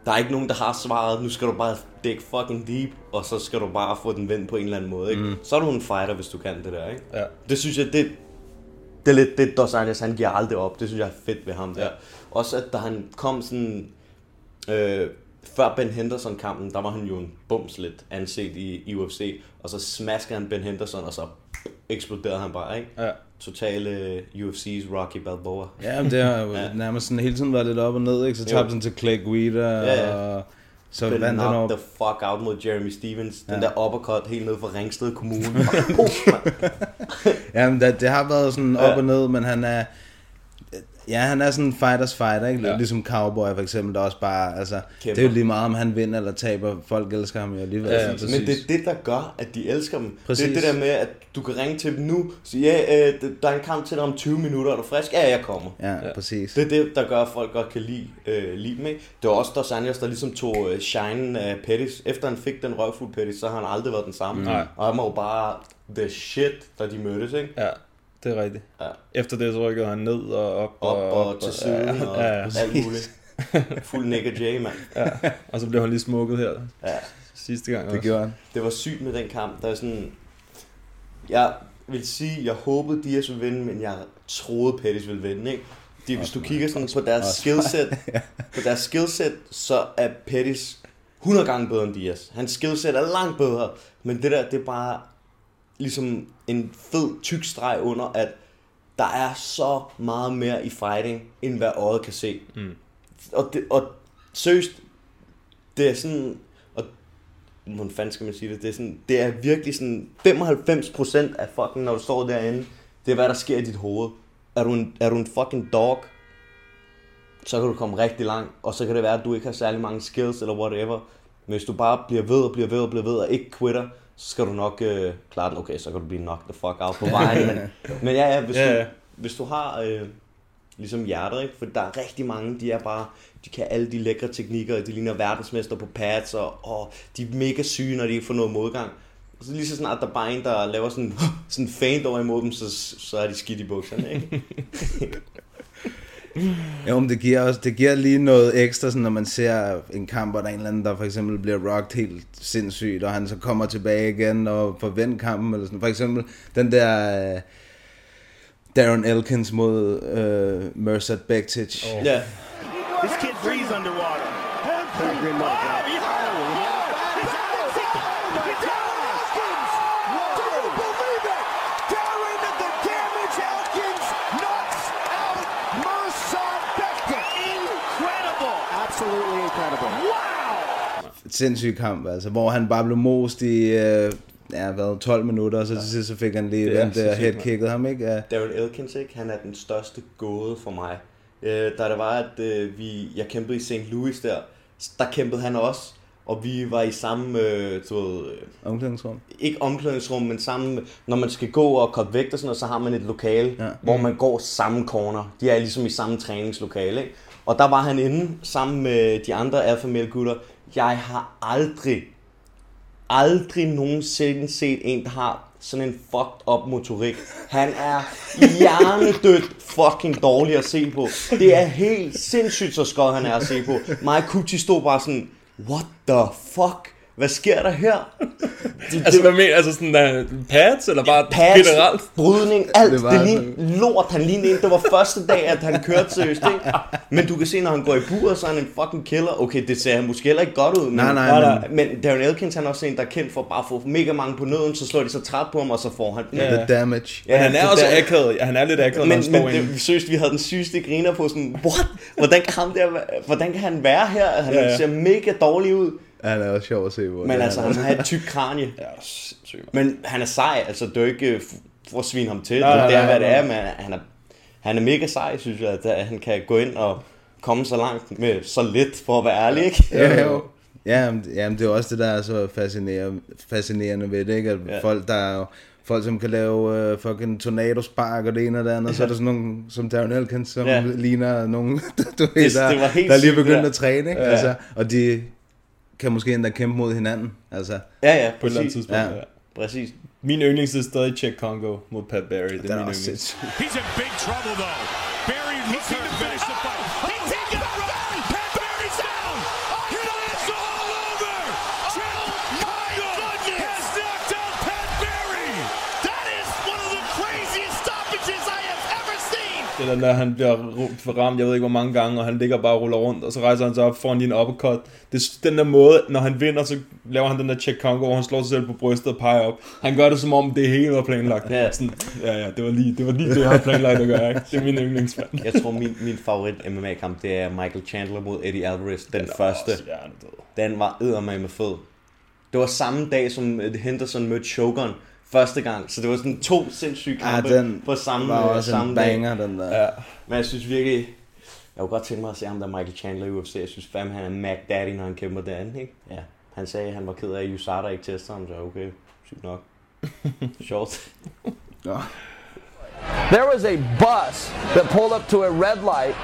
der er ikke nogen, der har svaret. Nu skal du bare dække fucking deep, og så skal du bare få den vendt på en eller anden måde. Ikke? Mm. Så er du en fighter, hvis du kan det der. Ikke? Ja. Det synes jeg, det, det er lidt det, Dos Anjos, han giver aldrig op. Det synes jeg er fedt ved ham der. Ja. Også at da han kom sådan... Øh, før Ben Henderson-kampen, der var han jo en bums lidt anset i, i UFC, og så smaskede han Ben Henderson, og så eksploderede han bare, ikke? Ja. Total uh, UFC's Rocky Balboa. Ja, men det har jo Ja. nærmest sådan hele tiden været lidt op og ned, ikke? Så tabte han til Clay Guida, Ja, ja. og så Blev vandt han knocked over... the fuck out mod Jeremy Stevens. Den Ja. der uppercut helt ned fra Ringsted Kommune. Ja, men det, det har været sådan op Ja. og ned, men han er... Ja, han er sådan en fighters fighter, ikke? Ja. Ligesom Cowboy for eksempel, der også bare, altså, Kæmper. det er jo lige meget, om han vinder eller taber. Folk elsker ham jo alligevel. Ja, ja, Præcis. Men det er det, der gør, at de elsker dem. Præcis. Det er det der med, at du kan ringe til dem nu, og sige, ja, øh, der er en kamp til dig om 20 minutter, er du frisk? Ja, jeg kommer. Ja, ja, præcis. Det er det, der gør, at folk godt kan lide, øh, lide dem, ikke? Det var også Dos Anjos, der ligesom tog øh, shine af Pettis. Efter han fik den røvfuld Pettis, så har han aldrig været den samme. Nej. Og han var jo bare the shit, da de mødtes, ikke? Ja, det er rigtigt. Ja. Efter det, så rykkede han ned og op. Op og, og til siden ja, og ja, ja. alt muligt. Fuld Nick og Jay, mand. ja. Og så blev han lige smukket her Ja. sidste gang Det også. gjorde han. Det var sygt med den kamp. Der er sådan... Jeg vil sige, jeg håbede Diaz ville vinde, men jeg troede Pettis ville vinde, ikke? De, hvis du kigger sådan på deres skillset, på deres skillset, så er Pettis 100 gange bedre end Diaz. Hans skillset er langt bedre, men det der, det er bare ligesom en fed tyk streg under, at der er så meget mere i fighting, end hvad øjet kan se. Mm. Og, det, og seriøst, det er sådan, og hvordan fanden skal man sige det, det er, sådan, det er virkelig sådan, 95% af fucking, når du står derinde, det er hvad der sker i dit hoved. Er du en, er du en fucking dog, så kan du komme rigtig langt, og så kan det være, at du ikke har særlig mange skills eller whatever. Men hvis du bare bliver ved og bliver ved og bliver ved og ikke quitter, så skal du nok øh, klare det. Okay, så kan du blive knocked the fuck out på vejen. men, men ja, ja, hvis, Ja, ja. Du, hvis du har øh, ligesom hjertet, ikke? for der er rigtig mange, de er bare, de kan alle de lækre teknikker, og de ligner verdensmester på pads, og, og de er mega syge, når de ikke får noget modgang. Og så lige så snart der er bare en, der laver sådan, sådan en feint over imod dem, så, så er de skidt i bukserne, ikke? Jo, men det giver, også, det giver lige noget ekstra, sådan, når man ser en kamp, hvor der er en eller anden, der for eksempel bliver rocked helt sindssygt, og han så kommer tilbage igen og får vendt kampen. Eller sådan. For eksempel den der uh, Darren Elkins mod uh, Mercer Bektic. Oh. Ja. This kid breathes underwater. Sindssyg kamp, altså, hvor han bare blev most i uh, ja, hvad, 12 minutter, og så til sidst så fik han lige er det og sindssygt, headkicket ham, ikke? Ja. Darren Elkins, ikke? han er den største gåde for mig. Øh, da det var, at øh, vi, jeg kæmpede i St. Louis der, der kæmpede han også. Og vi var i samme, øh, du ved, øh, Omklædningsrum. ikke omklædningsrum, men samme, når man skal gå og komme vægt og sådan noget, så har man et lokale, Ja. ja. hvor man går samme corner. De er ligesom i samme træningslokale, ikke? Og der var han inde sammen med de andre male gutter. Jeg har aldrig, aldrig nogensinde set en, der har sådan en fucked up motorik. Han er hjernedødt fucking dårlig at se på. Det er helt sindssygt, så skød han er at se på. Mig og Kuchi stod bare sådan, what the fuck? Hvad sker der her? Det, Altså, hvad mener Altså sådan der pads, eller bare pads, generelt? brydning, alt. Det Det, var det lignede lort, han lignede en. Det var første dag, at han kørte seriøst, ikke? Men du kan se, når han går i buret, så er han en fucking killer. Okay, det ser måske heller ikke godt ud. Men, Nej, nej, men... men Darren Elkins, han er også en, der er kendt for bare at få mega mange på nøden, så slår de så træt på ham, og så får han... Ja. The damage. Men han er også der- akavet. Ja, han er lidt akavet, når men, han står men det, seriøst, vi havde den sygeste griner på sådan, what? Hvordan kan, ham der, hvordan kan han være her? Han Ja, ja, ja. ja. ser mega dårlig ud. Han er også sjov at se på. Men Det altså, han har et tyk kranie. Ja, sindssygt. Men han er sej, altså det er jo ikke øh, for at svine ham til. Nej, det er, hvad det er, men han er, han er mega sej, synes jeg, at, at han kan gå ind og komme så langt med så lidt, for at være ærlig, ikke? Ja, jo. Ja, men, jamen, det er også det, der er så fascinerende, fascinerende ved det, ikke? At ja. Folk, der er folk, som kan lave uh, fucking tornadospark og det ene og det andet, ja. så er der sådan nogle som Darren Elkins, som ja. Ligner nogen, du ved, Det- der, det helt der er lige begyndt det at træne, ikke? Ja. Altså, og de kan måske endda kæmpe mod hinanden. Altså, Ja, ja, På et eller andet præcis. tidspunkt, Ja. ja. Præcis. Min yndlings er stadig Czech Congo mod Pat Barry. Det er er min yndlings. He's in big trouble, though. Barry looking to finish the fight. Er den der, han bliver ramt, jeg ved ikke hvor mange gange, og han ligger bare og ruller rundt, og så rejser han sig op foran en uppercut. Det er den der måde, når han vinder, så laver han den der check Congo, hvor han slår sig selv på brystet og peger op. Han gør det som om, det hele var planlagt. Ja. Sådan, ja, ja, det var lige det, var lige det jeg havde planlagt at gøre. Ikke? Det er min yndlingsmand. Jeg tror, min, min favorit MMA-kamp, det er Michael Chandler mod Eddie Alvarez, den, den første. Også hjernedød. Den var eddermame fed. Det var samme dag, som Henderson mødte Shogun første gang, så det var sådan to sindssyge Ja, kampe den på samme, var også samme en dag. banger, den der. Ja. Men jeg synes virkelig, jeg kunne godt tænke mig at se ham der Michael Chandler i UFC. Jeg synes fandme, han er Mac Daddy, når han kæmper derinde, ikke? Ja. Han sagde, at han var ked af, at USADA ikke testede ham, så okay, sygt nok. Sjovt. Nå. There was a bus that pulled up to a red light,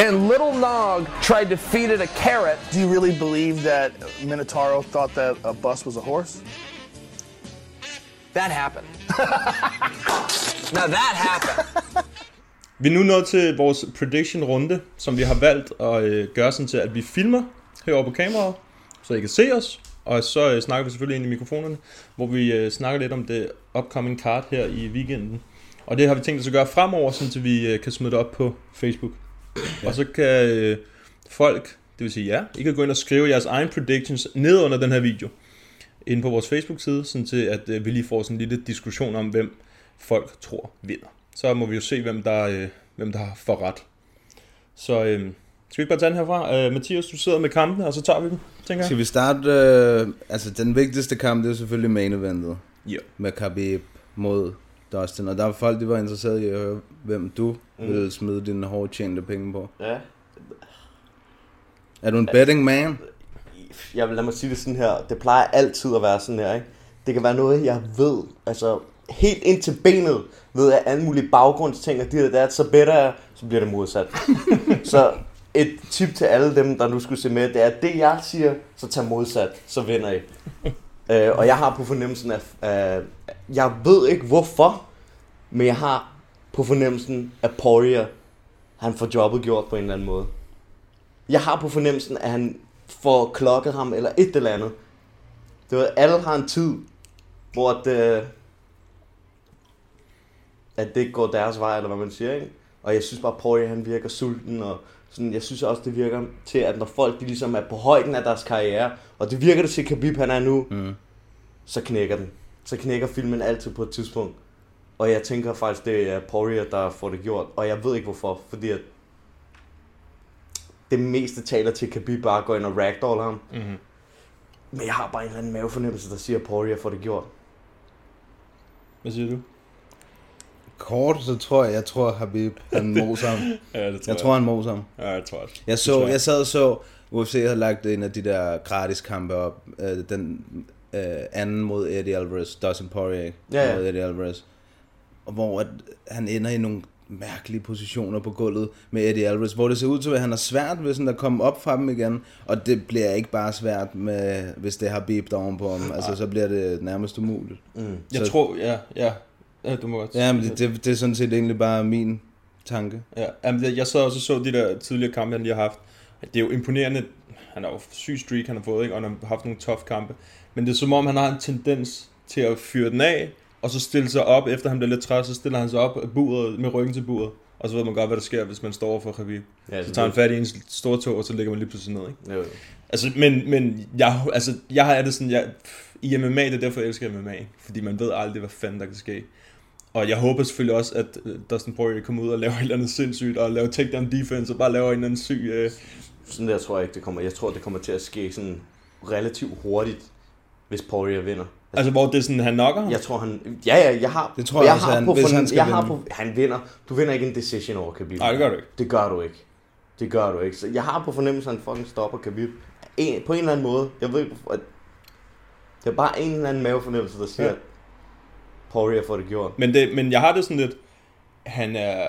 and Little Nog tried to feed it a carrot. Do you really believe that Minotauro thought that a bus was a horse? That happened. now that happened. Vi er nu nået til vores prediction-runde, som vi har valgt at øh, gøre sådan til, at vi filmer herovre på kameraet, så I kan se os. Og så øh, snakker vi selvfølgelig ind i mikrofonerne, hvor vi øh, snakker lidt om det upcoming card her i weekenden. Og det har vi tænkt os at gøre fremover, at vi øh, kan smide det op på Facebook. Ja. Og så kan øh, folk, det vil sige jer, I kan gå ind og skrive jeres egen predictions ned under den her video. Inde på vores Facebook-side, sådan til at øh, vi lige får sådan en lille diskussion om, hvem folk tror vinder. Så må vi jo se, hvem der, øh, hvem der har for ret. Så øh, skal vi ikke bare tage den herfra? Øh, Mathias, du sidder med kampene, og så tager vi dem, tænker jeg. Skal vi starte, øh, altså den vigtigste kamp, det er selvfølgelig main eventet. Ja. Med Khabib mod Dustin. Og der var folk, der var interesseret i at høre, hvem du Mm. mm. ville smide dine hårdt tjente penge på. Ja, Er du en betting man? Jeg vil lade mig sige det sådan her. Det plejer altid at være sådan her, ikke? Det kan være noget, jeg ved. Altså, helt ind til benet ved jeg alle mulige baggrundsting, og det der, så better jeg, så bliver det modsat. så et tip til alle dem, der nu skulle se med, det er, det jeg siger, så tag modsat, så vinder I. øh, og jeg har på fornemmelsen, at øh, jeg ved ikke hvorfor, men jeg har på fornemmelsen, at Poirier, han får jobbet gjort på en eller anden måde. Jeg har på fornemmelsen, at han får klokket ham, eller et eller andet. Det var, alle har en tid, hvor det, at det ikke går deres vej, eller hvad man siger, ikke? Og jeg synes bare, at Poirier, han virker sulten, og sådan, jeg synes også, det virker til, at når folk de ligesom er på højden af deres karriere, og det virker det til, Khabib han er nu, mm. så knækker den. Så knækker filmen altid på et tidspunkt. Og jeg tænker faktisk, det er Poirier, der får det gjort. Og jeg ved ikke hvorfor, fordi at det meste taler til, at Khabib bare går ind og ragdoll ham. Mm-hmm. Men jeg har bare en eller anden mavefornemmelse, der siger, at Poirier får det gjort. Hvad siger du? Kort, så tror jeg, jeg tror Habib, han moser ham. ja, det tror jeg. tror, han moser ham. Ja, jeg tror også. Jeg, så, tror jeg. jeg sad og så, UFC havde lagt en af de der gratis kampe op. Øh, den øh, anden mod Eddie Alvarez, Dustin Poirier Ja, ja. mod Eddie Alvarez. Og hvor at han ender i nogle mærkelige positioner på gulvet med Eddie Alvarez, hvor det ser ud til, at han har svært ved sådan at komme op fra dem igen, og det bliver ikke bare svært, med, hvis det har der ovenpå ham, altså så bliver det nærmest umuligt. Mm. Jeg tror, ja, ja, ja, du må godt. Ja, men det, det, det er sådan set egentlig bare min tanke. Ja, jamen, jeg- sad også og så de der tidligere kampe, han lige har haft. Det er jo imponerende. Han har jo syg streak, han har fået, ikke? og han har haft nogle tough kampe. Men det er som om, han har en tendens til at fyre den af, og så stille sig op, efter han bliver lidt træt, så stiller han sig op af buret, med ryggen til buret. Og så ved man godt, hvad der sker, hvis man står over for Khabib. Ja, så tager han fat i ens store tog, og så ligger man lige pludselig ned, ikke? Jo, jo. Altså, men, men jeg, altså, jeg har det sådan, jeg, i MMA, det er derfor, jeg elsker MMA. Fordi man ved aldrig, hvad fanden der kan ske. Og jeg håber selvfølgelig også, at øh, Dustin Poirier kommer ud og laver et eller andet sindssygt, og laver takedown defense, og bare laver en eller anden syg... Øh, Sådan der tror jeg ikke, det kommer. Jeg tror, det kommer til at ske sådan relativt hurtigt, hvis Poirier vinder. altså, hvor det er sådan, han knocker ham? Jeg tror han... Ja, ja, jeg har... Det tror jeg jeg også, har han- på hvis han skal jeg har vinde. på, Han vinder. Du vinder ikke en decision over Khabib. Nej, det gør du ikke. Det gør du ikke. Det gør du ikke. Så jeg har på fornemmelsen, at han fucking stopper Khabib. En, på en eller anden måde. Jeg ved ikke, at- Det er bare en eller anden mavefornemmelse, der siger, Ja. Poirier får det gjort. Men, det, men jeg har det sådan lidt, han er...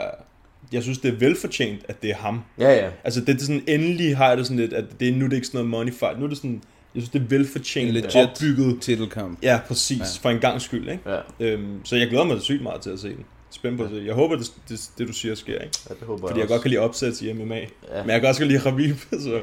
Jeg synes, det er velfortjent, at det er ham. Ja, ja. Altså, det er sådan, endelig har jeg det sådan lidt, at det er, nu er det ikke sådan noget money fight. Nu er det sådan, jeg synes, det er velfortjent En legit opbygget. titelkamp. Ja, præcis. Ja. Ja. For en gang skyld, ikke? Ja. Øhm, så jeg glæder mig sygt meget til at se den. Spændt på at se. Jeg håber, det, det, det du siger sker, ikke? Ja, det håber Fordi jeg også. godt kan lide opsæt i MMA. Ja. Men jeg kan også godt lide Khabib, så...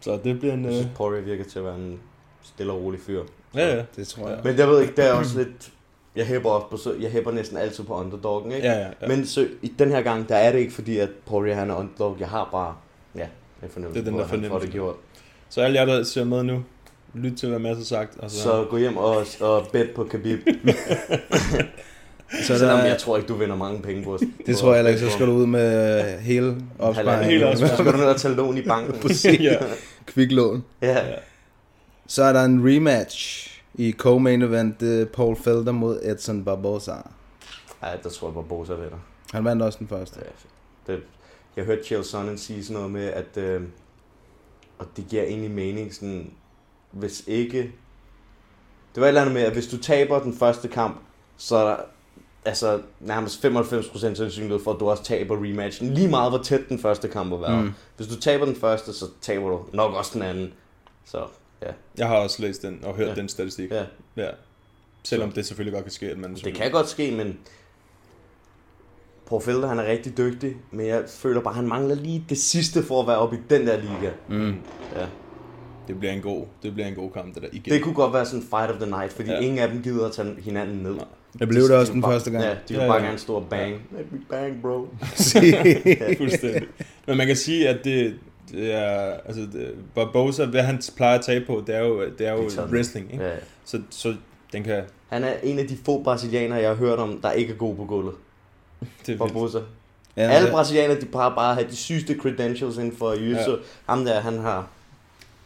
Så det bliver en... Jeg Øh... synes, Poirier virker til at være en stille og rolig fyr. Ja, ja. Det tror jeg. Men jeg ved ikke, det er også lidt... Jeg hæpper, også på, så- jeg hæpper næsten altid på underdoggen, ikke? Ja, ja, ja. Men så, i den her gang, der er det ikke fordi, at Poirier han er underdog. Jeg har bare... Ja, en fornemmelse Det er den der fornemmelse. det gjort. Så alle jer, der ser med nu, lyt til, hvad Mads har sagt. Og så... Så gå hjem og, og bet på Khabib. Så der- jeg tror ikke, du vinder mange penge på Det tror jeg heller ikke, så skal du ud med øh, hele opsparingen. Hele opsparingen. Så skal du ned og tage lån i banken. Præcis. Ja. Kviklån. Ja. Så er der en rematch i co-main event, er Paul Felder mod Edson Barboza. Ej, der tror jeg bare, Bosa vinder. Han vandt også den første. Ja, det, jeg hørte Chael Sonnen sige sådan noget med, at øh, og det giver egentlig mening, sådan, hvis ikke... Det var et eller andet med, at hvis du taber den første kamp, så er der altså nærmest 95% sandsynlighed for, at du også taber rematchen. Lige meget, hvor tæt den første kamp har været. Mm. Hvis du taber den første, så taber du nok også den anden. Så ja. Jeg har også læst den og hørt Ja. den statistik. Ja. ja. Selvom det selvfølgelig godt kan ske, at man... Det kan godt ske, men Paul Felder, han er rigtig dygtig, men jeg føler bare, at han mangler lige det sidste for at være oppe i den der liga. Mm. Ja. Det bliver en god, det bliver en god kamp, det der igen. Det kunne godt være sådan fight of the night, fordi Ja. ja. ingen af dem gider at tage hinanden ned. Det blev det også vil den bare- første gang. Ja, de vil Ja, bare ja. gerne stå og bang. Let me bang, bro. Fuldstændig. Men man kan sige, at det, det er, altså, det, Barbosa, hvad han plejer at tage på, det er jo, det er jo sådan. wrestling, ikke? Ja, ja. Så, så den kan... Han er en af de få brasilianere, jeg har hørt om, der ikke er god på gulvet. Det er Barbosa. Ja, Ja, Alle ja. brasilianere, de bare bare have de sygeste credentials inden for jiu Ja. ja. Ham der, han har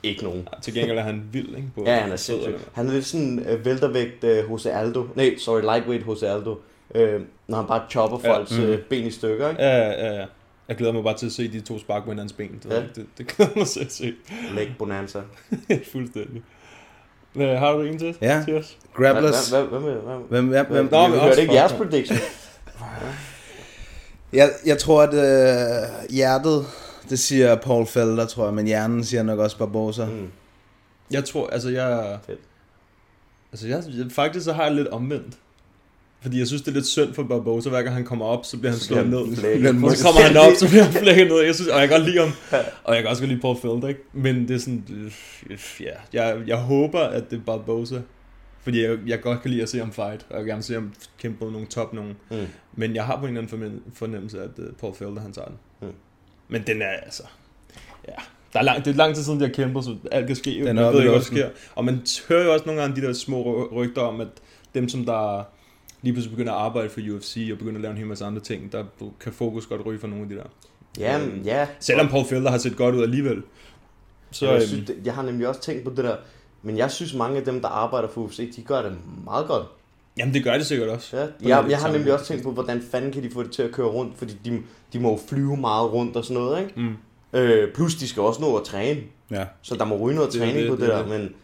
ikke nogen. Til gengæld er han vild, ikke? På Ja, han er sindssyg. Han er lidt sådan uh, væltervægt uh, Jose Aldo. Nej, sorry, lightweight Jose Aldo. Uh, når han bare chopper Ja. folks Mhm. uh, ben i stykker, ikke? Ja, ja, ja. Jeg glæder mig bare til at se de to spark på hinandens ben. Det, Ja. ja. det, det glæder mig til at se. Leg bonanza. Fuldstændig. Hvad, har du en til? Ja. Til os? Grablers. Hvad, hvad, hvad, hvad, hvad, Hvem, hvem, hvem, Nå, vi også hørte ikke jeres fuck. prediction. Jeg, jeg tror, at øh, hjertet, det siger Paul Felder, tror jeg, men hjernen siger nok også Barbosa. Mm. Jeg tror, altså jeg... Fedt. Altså jeg, jeg, faktisk så har jeg lidt omvendt. Fordi jeg synes, det er lidt synd for Barbosa. Hver gang han kommer op, så bliver han Så slået ned. Og så kommer han op, så bliver han flækket ned. Jeg synes, og jeg kan godt lide ham. Og jeg kan også godt lide Paul Felder, ikke? Men det er sådan... øh, Ja, jeg, jeg håber, at det er Barbosa. Fordi jeg, jeg godt kan lide at se ham fight. Og jeg gerne se ham kæmpe mod nogle top nogen. Mm. Men jeg har på en eller anden fornem- fornemmelse, at uh, Paul Felder, han tager den. Mm. Men den er altså... Ja, der er lang, det er lang tid siden, de har kæmpet, så alt kan ske. Den Man er ved ikke, hvad sker. Og man hører jo også nogle gange de der små ry- rygter om, at dem, som der lige pludselig begynder at arbejde for UFC og begynder at lave en hel masse andre ting, der kan fokus godt ryge for nogle af de der. Jamen, ja. Selvom Paul Felder har set godt ud alligevel. Så, jeg, øhm, synes, jeg har nemlig også tænkt på det der, men jeg synes mange af dem, der arbejder for UFC, de gør det meget godt. Jamen det gør det sikkert også. Ja, jeg, jeg har nemlig også tænkt på, hvordan fanden kan de få det til at køre rundt, fordi de, de må jo flyve meget rundt og sådan noget, ikke? Mm. Øh, plus de skal også nå at træne, Ja. så der må ryge noget Det træning det, på det, det er der, det. men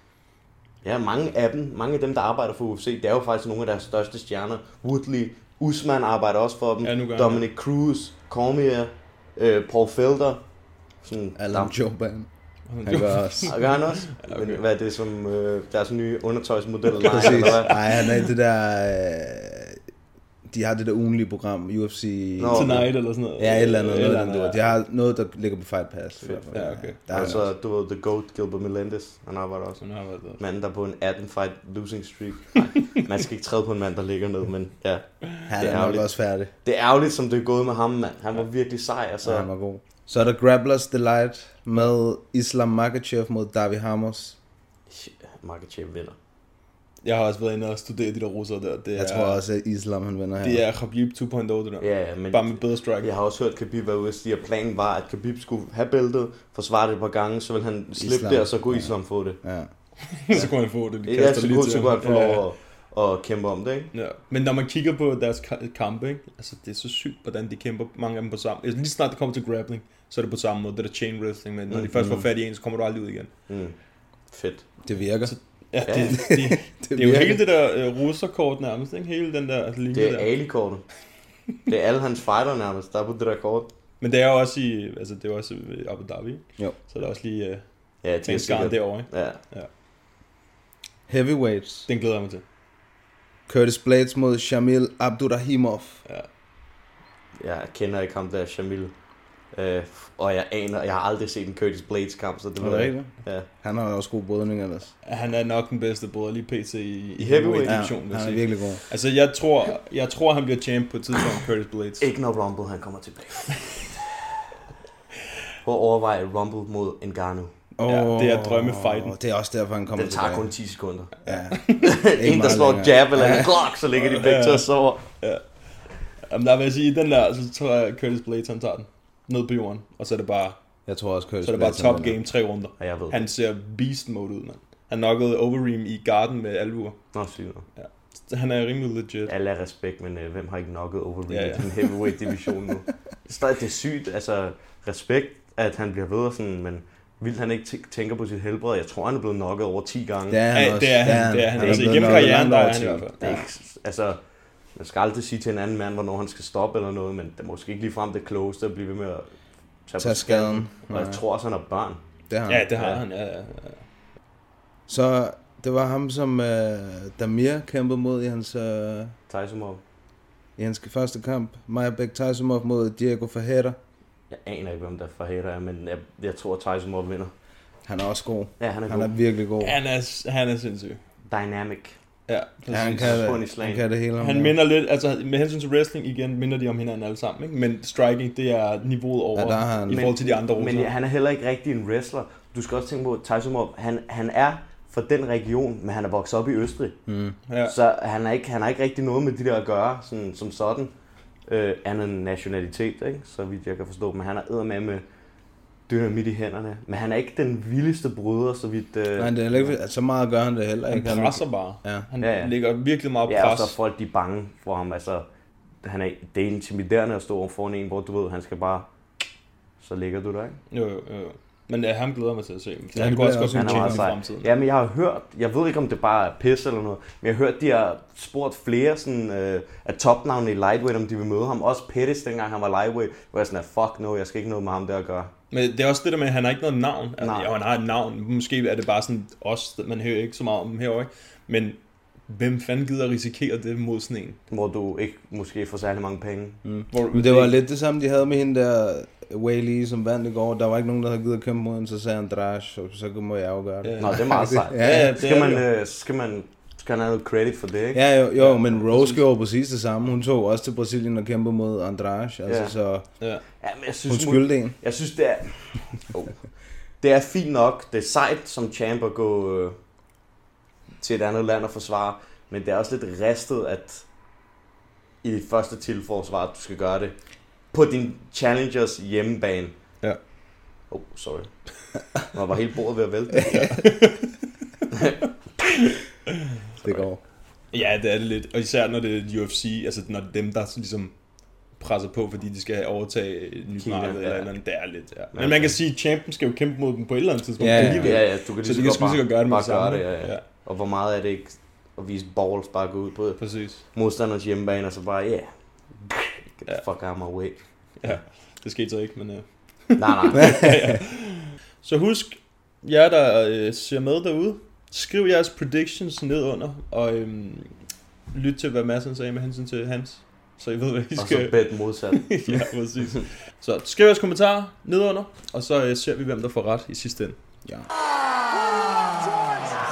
ja, mange af dem, mange af dem, der arbejder for UFC, det er jo faktisk nogle af deres største stjerner. Woodley, Usman arbejder også for dem, Ja, nu gør han Dominic Cruz, Cormier, øh, Paul Felder, sådan, Alan Joban. Han gør også. Og gør han også? Ja, okay. Men hvad er det som øh, deres nye undertøjsmodel? eller Præcis. eller? Nej, han er i det der... Øh, de har det der ugenlige program, UFC... Nå, Tonight eller sådan noget. Ja, et eller andet. Et Noget, eller andet, de har noget, der ligger på Fight Pass. Fedt. Ja, okay. Der er Altså, han du ved, The Goat, Gilbert Melendez, han arbejder også. Har været det. Manden, der er på en 18-fight losing streak. Nej, man skal ikke træde på en mand, der ligger ned, men ja. han det er er nok ærgerligt. også færdig. Det er ærgerligt, som det er gået med ham, mand. Han var virkelig sej, altså. Så han var god. Så er der Grapplers Delight med Islam Makachev mod Davi Hamos. Makachev vinder. Jeg har også været inde og studere de der russere der. Det Jeg er, tror også, at Islam han vinder her. Det er Khabib 2.0 det der. Ja, ja, men Bare med bedre strike. jeg har også hørt Khabib være ude og sige, at planen var, at Khabib skulle have bæltet, forsvare det et par gange, så vil han slippe Islam. det, og så kunne Islam få det. Ja. så kunne han få det. De Ja, så lige kunne, så kunne han få Ja, ja. lov at, at kæmpe om det, ikke? Ja, men når man kigger på deres ka- kampe, ikke? Altså, det er så sygt, hvordan de kæmper, mange af dem på samme. Altså, lige snart det kommer til grappling, så er det på samme måde. Det der chain wrestling, men når de Mm. først får fat i en, så kommer du aldrig ud igen. Mm. Fedt. Det virker. Ja, Ja. det, det, det, det er jo virker. hele det der uh, russerkort nærmest, ikke? Hele den der linje Det er. Ali-kortet. Det er alle hans fighter nærmest, der er på det der kort. Men det er jo også i, altså det er også i Abu Dhabi, ikke? Jo. Så er der også lige uh, Ja, det er en skarn sikkert. derovre, ikke? Ja. Heavyweights. Den glæder jeg mig til. Curtis Blades mod Shamil Abdurrahimov. Ja. Jeg kender ikke ham der, Shamil. Øh, og jeg aner, jeg har aldrig set en Curtis Blades kamp, så det Er var det? Ja. Han har også god brydning ellers. Han er nok den bedste både lige PC i, i heavyweight? heavyweight Ja, han er virkelig god. Altså, jeg tror, jeg tror, han bliver champ på et tidspunkt, Curtis Blades. Ikke når Rumble han kommer tilbage. Prøv at overveje Rumble mod Ngannou. Ja, det er drømmefighten. Det er også derfor, han kommer Den tager tilbage. kun 10 sekunder. Ja. en, der slår længere. jab eller en klok, så ligger de begge til at sove. Ja. Jamen, der vil jeg sige, i den der, så tror jeg, at Curtis Blades, han tager den ned på jorden. Og så er det bare, Jeg tror også, Curtis så er det bare Blades, han top game, tre runder. Ja, jeg ved Han ser beast mode ud, mand. Han knockede Overeem i garden med albuer. Nå, sygt. Ja. Han er rimelig legit. Alle er respekt, men øh, hvem har ikke knocket over Ja, ja, ja. den heavyweight division nu? Det er stadig det er sygt, altså respekt, at han bliver ved og sådan, men vil han ikke tæ- tænker på sit helbred? Jeg tror, han er blevet knocket over 10 gange. Det er han Ja, også. det er han, det er han. Altså, blevet igennem knocket karrieren, langt der er han i 10. hvert fald. Det er ikke, altså, man skal aldrig sige til en anden mand, hvornår han skal stoppe eller noget, men det er måske ikke ligefrem det klogeste at blive ved med at tage, Tage på skaden. Og jeg tror også, han har børn. Det har han. Ja, det har Ja. han, ja, ja, ja. Så det var ham, som uh, Damir kæmpede mod i hans, uh, Tysomov. i hans første kamp. Maja Bek Tysumov mod Diego Fajeda. Jeg aner ikke, hvem der for hater er, men jeg, jeg tror, at Tysomov vinder. Han er også god. Ja, han er Han god. er virkelig god. Han er, han er sindssyg. Dynamic. Ja, Ja, han præcis. kan, han kan det hele. Han der. minder lidt, altså med hensyn til wrestling igen, minder de om hinanden alle sammen, ikke? Men striking, det er niveauet over Ja, han- i forhold til de andre Men russere. ja, han er heller ikke rigtig en wrestler. Du skal også tænke på, at Tysomov, han, han er fra den region, men han er vokset op i Østrig. Mm. Ja. Så han har ikke, han har ikke rigtig noget med de der at gøre, sådan, som sådan. Øh, andet nationalitet, ikke? så vidt jeg kan forstå. Men han er med med dynamit i hænderne. Men han er ikke den vildeste bryder, så vidt... Øh, Nej, det er ikke, så meget gør han det heller Han ikke. presser bare. Ja. Han Ja, ja. lægger virkelig meget ja, og pres. så er folk de er bange for ham. Altså, han er, det er intimiderende at stå foran en, hvor du ved, han skal bare så ligger du der, ikke? Jo, jo, jo. Men ja, ham glæder mig til at se. Ja, han det går også godt han er champ i fremtiden. Ja, men jeg har hørt, jeg ved ikke om det bare er pis eller noget, men jeg har hørt, de har spurgt flere sådan, øh, af topnavne i lightweight, om de vil møde ham. Også Pettis, dengang han var lightweight, hvor jeg sådan, er, fuck no, jeg skal ikke noget med ham der at gøre. Men det er også det der med, at han har ikke noget navn. Altså, Nej. jo, han har et navn. Måske er det bare sådan os, man hører ikke så meget om herovre. ikke? Men hvem fanden gider at risikere det mod sådan en? Hvor du ikke måske får særlig mange penge. Mm. Hvor, Men det var lidt det samme, de havde med hende der Wei Lee, som vandt i går. Der var ikke nogen, der havde givet at kæmpe mod hende, så sagde han Drash, og så må jeg jo gøre det. Nå, det er meget sejt. ja, ja, det skal man, øh, skal man skal han have noget credit for det, ikke? Ja, jo, jo men Rose gjorde præcis det samme. Hun tog også til Brasilien og kæmpede mod Andrade. Altså, Ja. så Ja. Ja, men jeg synes, hun skyldte en. Jeg synes, det er... Oh. Det er fint nok. Det er sejt som champ at gå øh, til et andet land og forsvare. Men det er også lidt ristet, at i dit første tilforsvar, at du skal gøre det på din challengers hjemmebane. Ja. Oh, sorry. Nå, var hele bordet ved at vælte. det går. Ja, det er det lidt. Og især når det er UFC, altså når det er dem, der så ligesom presser på, fordi de skal overtage et nyt marked eller ja. andet. Det er lidt, ja. Men Ja. man kan sige, at champion skal jo kæmpe mod dem på et eller andet tidspunkt. Ja, ja. alligevel. Ja, ja, du kan lige så så, de kan så godt gøre det med bare det samme. gøre det, ja, ja. Og hvor meget er det ikke at vise balls, bare gå ud på Præcis. modstanders hjemmebane, og så bare, ja, yeah, get the Ja. fuck out of my way. Ja, det skete så ikke, men... Uh... Nej, nej. ja. Så husk, jer der øh, ser med derude, skriv jeres predictions ned under, og øhm, lyt til, hvad Madsen sagde med hensyn til hans. Så I ved, hvad I Og skal... så bet modsat. ja, præcis. Så skriv jeres kommentarer ned under, og så øh, ser vi, hvem der får ret i sidste ende. Ja.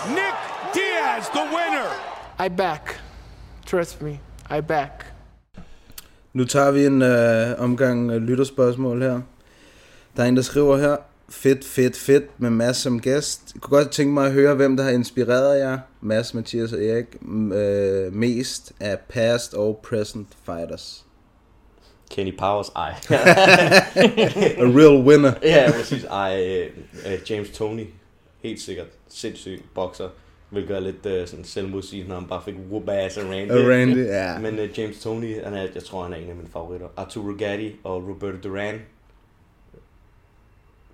Nick Diaz, the winner. I back. Trust me, I back. Nu tager vi en øh, omgang øh, lytterspørgsmål her. Der er en, der skriver her, fedt, fedt, fedt med Mads som gæst. Jeg kunne godt tænke mig at høre, hvem der har inspireret jer, Mads, Mathias og Erik, øh, mest af past og present fighters. Kenny Powers, ej. A real winner. ja, præcis. Ej, øh, øh, James Tony, helt sikkert. Sindssyg bokser. Hvilket er lidt øh, sådan selvmodsigende, når han bare fik whoop ass af Randy. Af Randy, ja. Men øh, James Tony, han er, jeg tror, han er en af mine favoritter. Arturo Gatti og Roberto Duran.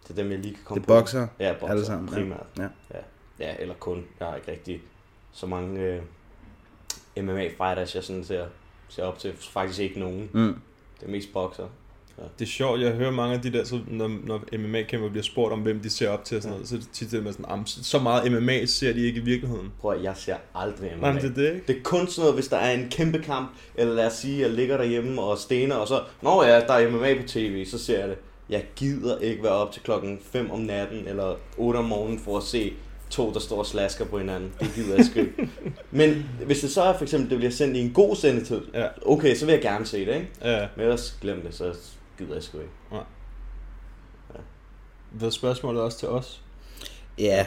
Det er dem, jeg lige kan komme Det på. er bokser, Ja, bokser alle sammen, ja. primært. Ja. ja. Ja, eller kun. Jeg har ikke rigtig så mange øh, MMA-fighters, jeg sådan ser, ser op til. Faktisk ikke nogen. Mm. Det er mest bokser. Ja. Det er sjovt, jeg hører mange af de der, så når, når MMA-kæmper bliver spurgt om, hvem de ser op til og sådan noget, så er det tit det med sådan, "Am, så meget MMA ser de ikke i virkeligheden. Prøv at jeg ser aldrig MMA. Nej, men det er det, ikke? Det er kun sådan noget, hvis der er en kæmpe kamp, eller lad os sige, jeg ligger derhjemme og stener, og så, nå ja, der er MMA på tv, så ser jeg det. Jeg gider ikke være op til klokken 5 om natten, eller 8 om morgenen, for at se to, der står og slasker på hinanden. Det gider jeg sgu ikke. Men hvis det så er for eksempel, det bliver sendt i en god sendetid, ja. okay, så vil jeg gerne se det, ikke? Ja. Men ellers glem det, så gider jeg sgu ikke. Nej. Hvad er spørgsmålet også til os? Ja,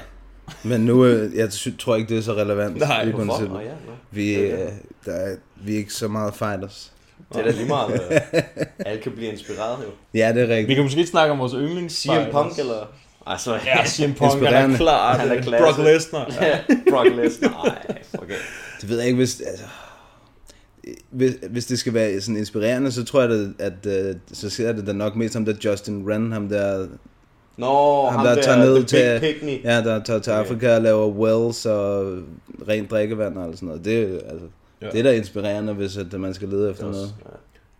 men nu, øh, jeg tror ikke, det er så relevant. Nej, i hvorfor? Nå ja, nå. Vi, Det er øh, der er, vi er ikke så meget fighters. Det er da lige meget. øh, Alle kan blive inspireret, jo. Ja, det er rigtigt. Vi kan måske snakke om vores yndlings CM Punk, eller? Altså, Ja, CM Punk, han er klar. Han er klasse. Brock Lesnar. Ja, Brock Lesnar. Ej, okay. Det ved jeg ikke, hvis... Altså, hvis, hvis det skal være sådan inspirerende, så tror jeg, at, at, at så ser det da nok mest som der Justin Wren, ham der... Nå, ham der, tager the ned til, picnic. ja, der tager til Okay. Afrika og laver wells og rent drikkevand og sådan noget. Det, er, altså, Ja. ja. det er da inspirerende, hvis at man skal lede efter noget.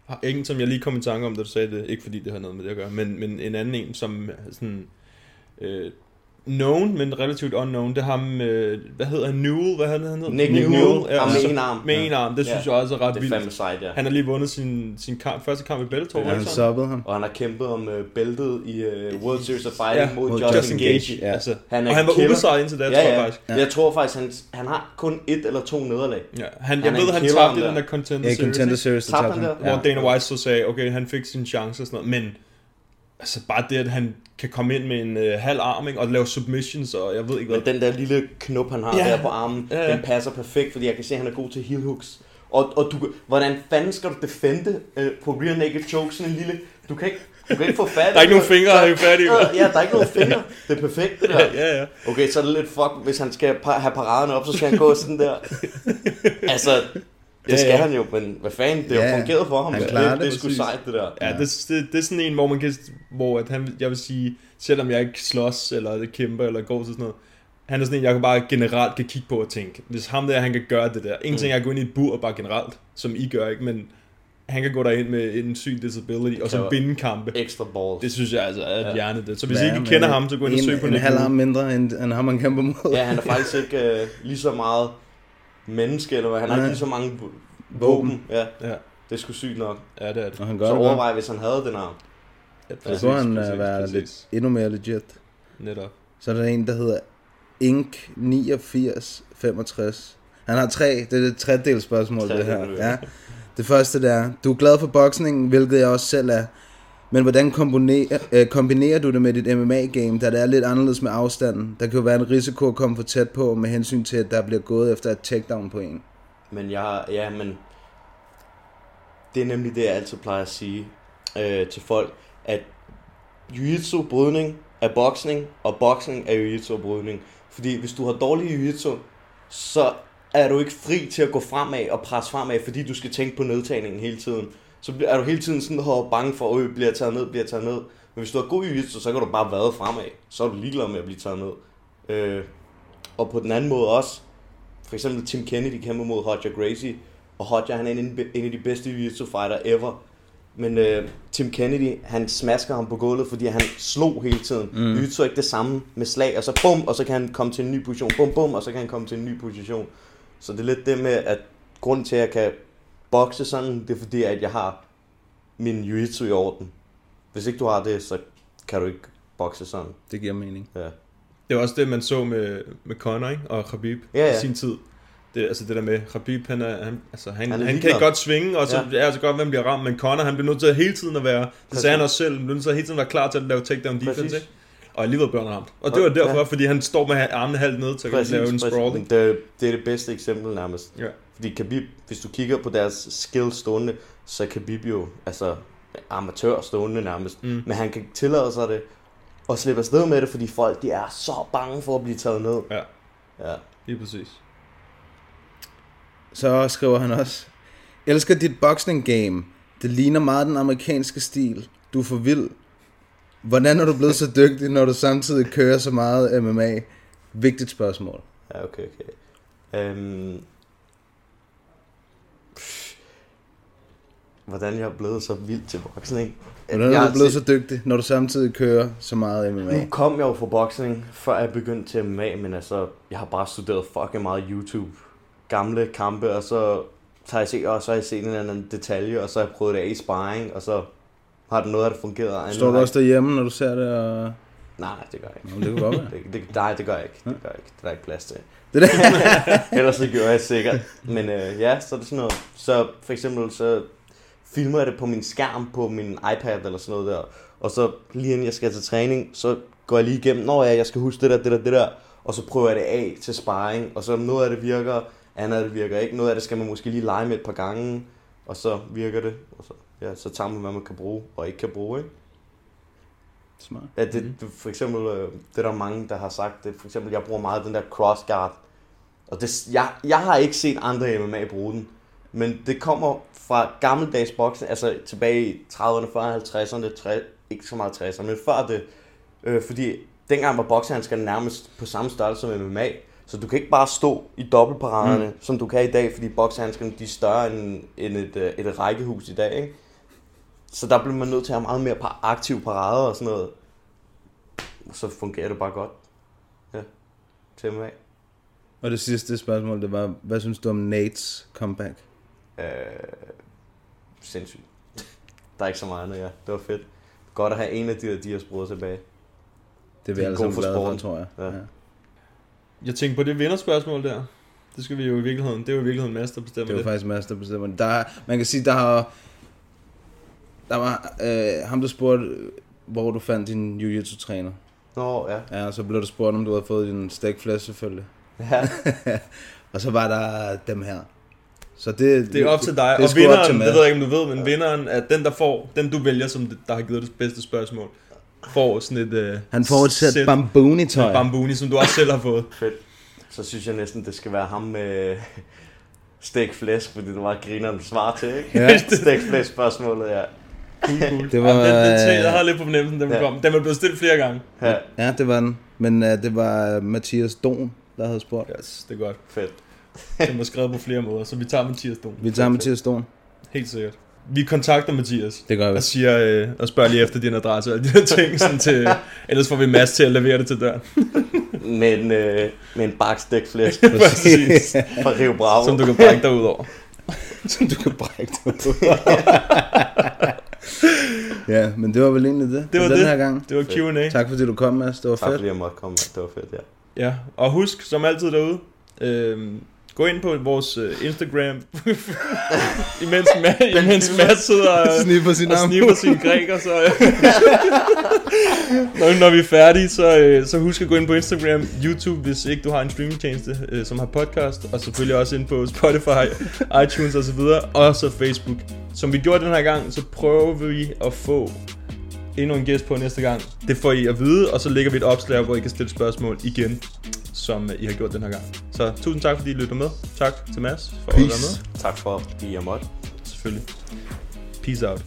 Har ingen, som jeg lige kom i tanke om, da du sagde det, ikke fordi det har noget med det at gøre, men, men en anden en, som sådan, øh, known, men relativt unknown, det er ham, øh, hvad hedder han, Newell, hvad hedder han? hedder? Nick Newell, ham med en arm. Med en arm, det Ja. synes jeg også er ret Det er vildt. fandme sejt, ja. Han har lige vundet sin, sin kamp, første kamp i Bellator, Ja, han soppede ham. Og han har kæmpet om uh, bæltet i uh, World Series of Fighting Ja, mod, mod Justin, Justin Gage. Gage, ja. Altså, han er og han var ubesejret indtil da, ja, tror jeg ja. faktisk. Ja. Jeg tror faktisk, han, han har kun et eller to nederlag. Ja, han, jeg er ved, han tabte i den der Contender Ja, Series. Contender ikke? Series, han han. Hvor Dana White så sagde, okay, han fik sin chance og sådan noget, men altså bare det, at han kan komme ind med en øh, halv arm ikke, og lave submissions, og jeg ved ikke hvad. Men den der lille knop, han har Ja. ja. der på armen, Ja, ja, ja. den passer perfekt, fordi jeg kan se, at han er god til heel hooks. Og, og du, hvordan fanden skal du defende øh, på rear naked choke sådan en lille... Du kan ikke, du kan ikke få fat i Der er ikke nogen fingre at hive fat i, Ja? Ja, der er ikke nogen fingre. Det er perfekt, det der. Ja, ja. Okay, så er det lidt fuck, hvis han skal pa- have paraderne op, så skal han gå sådan der. Altså, Det skal han jo, men hvad fanden, det har Ja, jo fungeret for ham. han det, klarer det, det. det er sgu sejt, det der. Ja, det, det, det er sådan en, hvor man kan, hvor at han, jeg vil sige, selvom jeg ikke slås, eller kæmper, eller går til sådan noget, han er sådan en, jeg kan bare generelt kan kigge på og tænke, hvis ham der, han kan gøre det der. Ingenting Mm. er at gå ind i et bur bare generelt, som I gør, ikke? Men han kan gå derind med en syg disability, og så binde kampe. Ekstra balls. Det synes jeg altså er et Ja. hjerne det. Så hvis I Hvad ikke kender ham, så gå ind og en, søg på En Nick halv arm mindre, end, end ham, man kæmper mod. Ja, han er faktisk ikke øh, lige så meget menneske, eller hvad. Han har Nej. ikke lige så mange våben. Våben. Ja. ja. Det er sgu sygt nok. Ja, det er det. Og han gør så det overvej, hvis han havde den arm. Så kunne han uh, være lidt endnu mere legit. Netop. Så er der en, der hedder Ink 8965. Han har tre, det er et tredelt spørgsmål, det her. Ja. Det første det er, du er glad for boksning, hvilket jeg også selv er. Men hvordan kombinerer, øh, kombinerer du det med dit MMA-game, da det er lidt anderledes med afstanden? Der kan jo være en risiko at komme for tæt på med hensyn til, at der bliver gået efter et takedown på en. Men jeg, ja, men det er nemlig det, jeg altid plejer at sige øh, til folk, at jiu-jitsu brydning er boksning, og boksning er jiu-jitsu brydning. Fordi hvis du har dårlig jiu-jitsu, så er du ikke fri til at gå fremad og presse fremad, fordi du skal tænke på nedtagningen hele tiden. Så er du hele tiden sådan og bange for, at bliver taget ned, bliver taget ned. Men hvis du har god jiu-jitsu, så kan du bare vade fremad. Så er du ligeglad med at blive taget ned. Øh, og på den anden måde også, for eksempel Tim Kennedy kæmper mod Hodja Gracie, og Hodja han er en, en af de bedste jiu-jitsu fighter ever. Men øh, Tim Kennedy, han smasker ham på gulvet, fordi han slog hele tiden. Mm. Jiu-jitsu ikke det samme med slag, og så bum, og så kan han komme til en ny position, bum, bum, og så kan han komme til en ny position. Så det er lidt det med, at grunden til, at jeg kan bokse sådan, det er fordi, at jeg har min jiu-jitsu i orden. Hvis ikke du har det, så kan du ikke bokse sådan. Det giver mening. Ja. Det var også det, man så med, med Conor ikke? og Khabib Ja, ja. i sin tid. Det, altså det der med, Khabib, han, er, han, altså han, Han han, kan godt svinge, og så Ja. er altså godt, hvem bliver ramt, men Conor, han bliver nødt til at hele tiden at være, det Præcis. sagde han også selv, han bliver nødt til at hele tiden være klar til at lave takedown defense, Præcis. ikke? Og alligevel bliver han ramt. Og det var derfor, Ja. fordi han står med armene halvt ned til at lave en sprawling. Det, det er det bedste eksempel nærmest. Ja. Fordi Khabib, hvis du kigger på deres skill stående, så er Khabib jo altså amatør stående nærmest. Mm. Men han kan tillade sig det og slippe afsted med det, fordi folk de er så bange for at blive taget ned. Ja. Ja. Lige præcis. Så skriver han også, elsker dit boxing game. Det ligner meget den amerikanske stil. Du er for vild. Hvordan er du blevet så dygtig, når du samtidig kører så meget MMA? Vigtigt spørgsmål. Ja, okay, okay. Øhm... Hvordan jeg er blevet så vild til boksning? Hvordan er du blevet så dygtig, når du samtidig kører så meget MMA? Nu kom jeg jo fra boksning, før jeg begyndte til MMA, men altså, jeg har bare studeret fucking meget YouTube. Gamle kampe, og så har jeg set, og så har jeg set en eller anden detalje, og så har jeg prøvet det af i sparring, og så har det noget og andet Står du også derhjemme, når du ser det? Og... Nej, det gør jeg ikke. Nå, det kunne godt være. det, det, nej, det gør jeg ikke. Det gør jeg ikke. Det er der ikke plads til. Det der- Ellers så gør jeg sikkert. Men øh, ja, så er det sådan noget. Så for eksempel, så filmer jeg det på min skærm på min iPad eller sådan noget der. Og så lige inden jeg skal til træning, så går jeg lige igennem, når jeg, jeg skal huske det der, det der, det der. Og så prøver jeg det af til sparring. Og så noget af det virker, andet af det virker ikke. Noget af det skal man måske lige lege med et par gange. Og så virker det. Og så, ja, så tager man, hvad man kan bruge og ikke kan bruge, ikke? Smart. Ja, det, mm. for eksempel, øh, det er der mange, der har sagt, det, for eksempel, jeg bruger meget den der crossguard. Og det, jeg, jeg har ikke set andre MMA bruge den, men det kommer fra gammeldags boksning, altså tilbage i 30'erne, 40'erne, 50'erne, 60, ikke så meget 60'erne, men før det, øh, fordi dengang var boksehandskerne nærmest på samme størrelse som MMA, så du kan ikke bare stå i dobbeltparaderne, Mm. som du kan i dag, fordi boksehandskerne de er større end, end et, øh, et rækkehus i dag, ikke? Så der bliver man nødt til at have meget mere par- aktiv parader og sådan noget. Så fungerer det bare godt. Ja, til MMA. Og det sidste spørgsmål, det var, hvad synes du om Nates comeback? Øh, sindssygt. Der er ikke så meget andet, ja. Det var fedt. Godt at have en af de der diasbrødre tilbage. Det er vi alle sammen glade for, tror jeg. Ja. Ja. Jeg tænker på det vinderspørgsmål der. Det skal vi jo i virkeligheden, det er jo i virkeligheden Mads, der bestemmer Det det. var faktisk Mads, der bestemmer det. Der, er- man kan sige, der har... Der var øh, ham, der spurgte, hvor du fandt din jiu-jitsu-træner. Nå, ja. Ja, og så blev du spurgt, om du havde fået din stegflæs selvfølgelig. Ja. og så var der dem her. Så det, Det er op til dig, det og vinderen, til det ved jeg ikke, om du ved, men vinderen er den, der får, den du vælger, som der har givet det bedste spørgsmål, får sådan et... Uh, Han får et sæt Bambuni-tøj. Bambuni, som du også selv har fået. Fedt. Så synes jeg næsten, det skal være ham med stik flæsk, fordi det var grineren svar til, ikke? Ja. stik flæsk spørgsmålet, ja. Cool, cool. Det var, Jamen, den, den, øh, jeg havde lidt på fornemmelsen, den ja. ja. kom. Den var blevet stillet flere gange. Ja, Ja, det var den. Men uh, det var Mathias Don, der havde spurgt. Yes, det er godt. fedt. Den var skrevet på flere måder, så vi tager Mathias Don. Vi tager Mathias Don. Helt sikkert. Vi kontakter Mathias. Det gør vi. Og siger, øh, og spørger lige efter din adresse og alle de der ting, sådan til, ellers får vi Mads til at levere det til døren. Med en, øh, med en bagt stik flæsk Præcis. fra Rio Bravo. Som du kan brække dig ud over. Som du kan brække dig ud. ja, men det var vel egentlig det. Det var den det. her gang. Det var Q&A. Tak fordi du kom, Mads. Det var Tak fedt. fordi jeg måtte komme. Det var fedt, ja. Ja, og husk, som altid derude, øh, gå ind på vores øh, Instagram, imens, Ma- imens Mads sidder og, Sniffer sin og arm. sniffer sin græker, så når, når vi er færdige, så, øh, så husk at gå ind på Instagram, YouTube, hvis ikke du har en streamingtjeneste, øh, som har podcast, og selvfølgelig også ind på Spotify, iTunes osv., og så Facebook. Som vi gjorde den her gang, så prøver vi at få endnu en gæst på næste gang. Det får I at vide, og så lægger vi et opslag, op, hvor I kan stille spørgsmål igen, som øh, I har gjort den her gang. Så tusind tak, fordi I lytter med. Tak til Mads for Peace. at være med. Tak for, at I er måtte. Selvfølgelig. Peace out.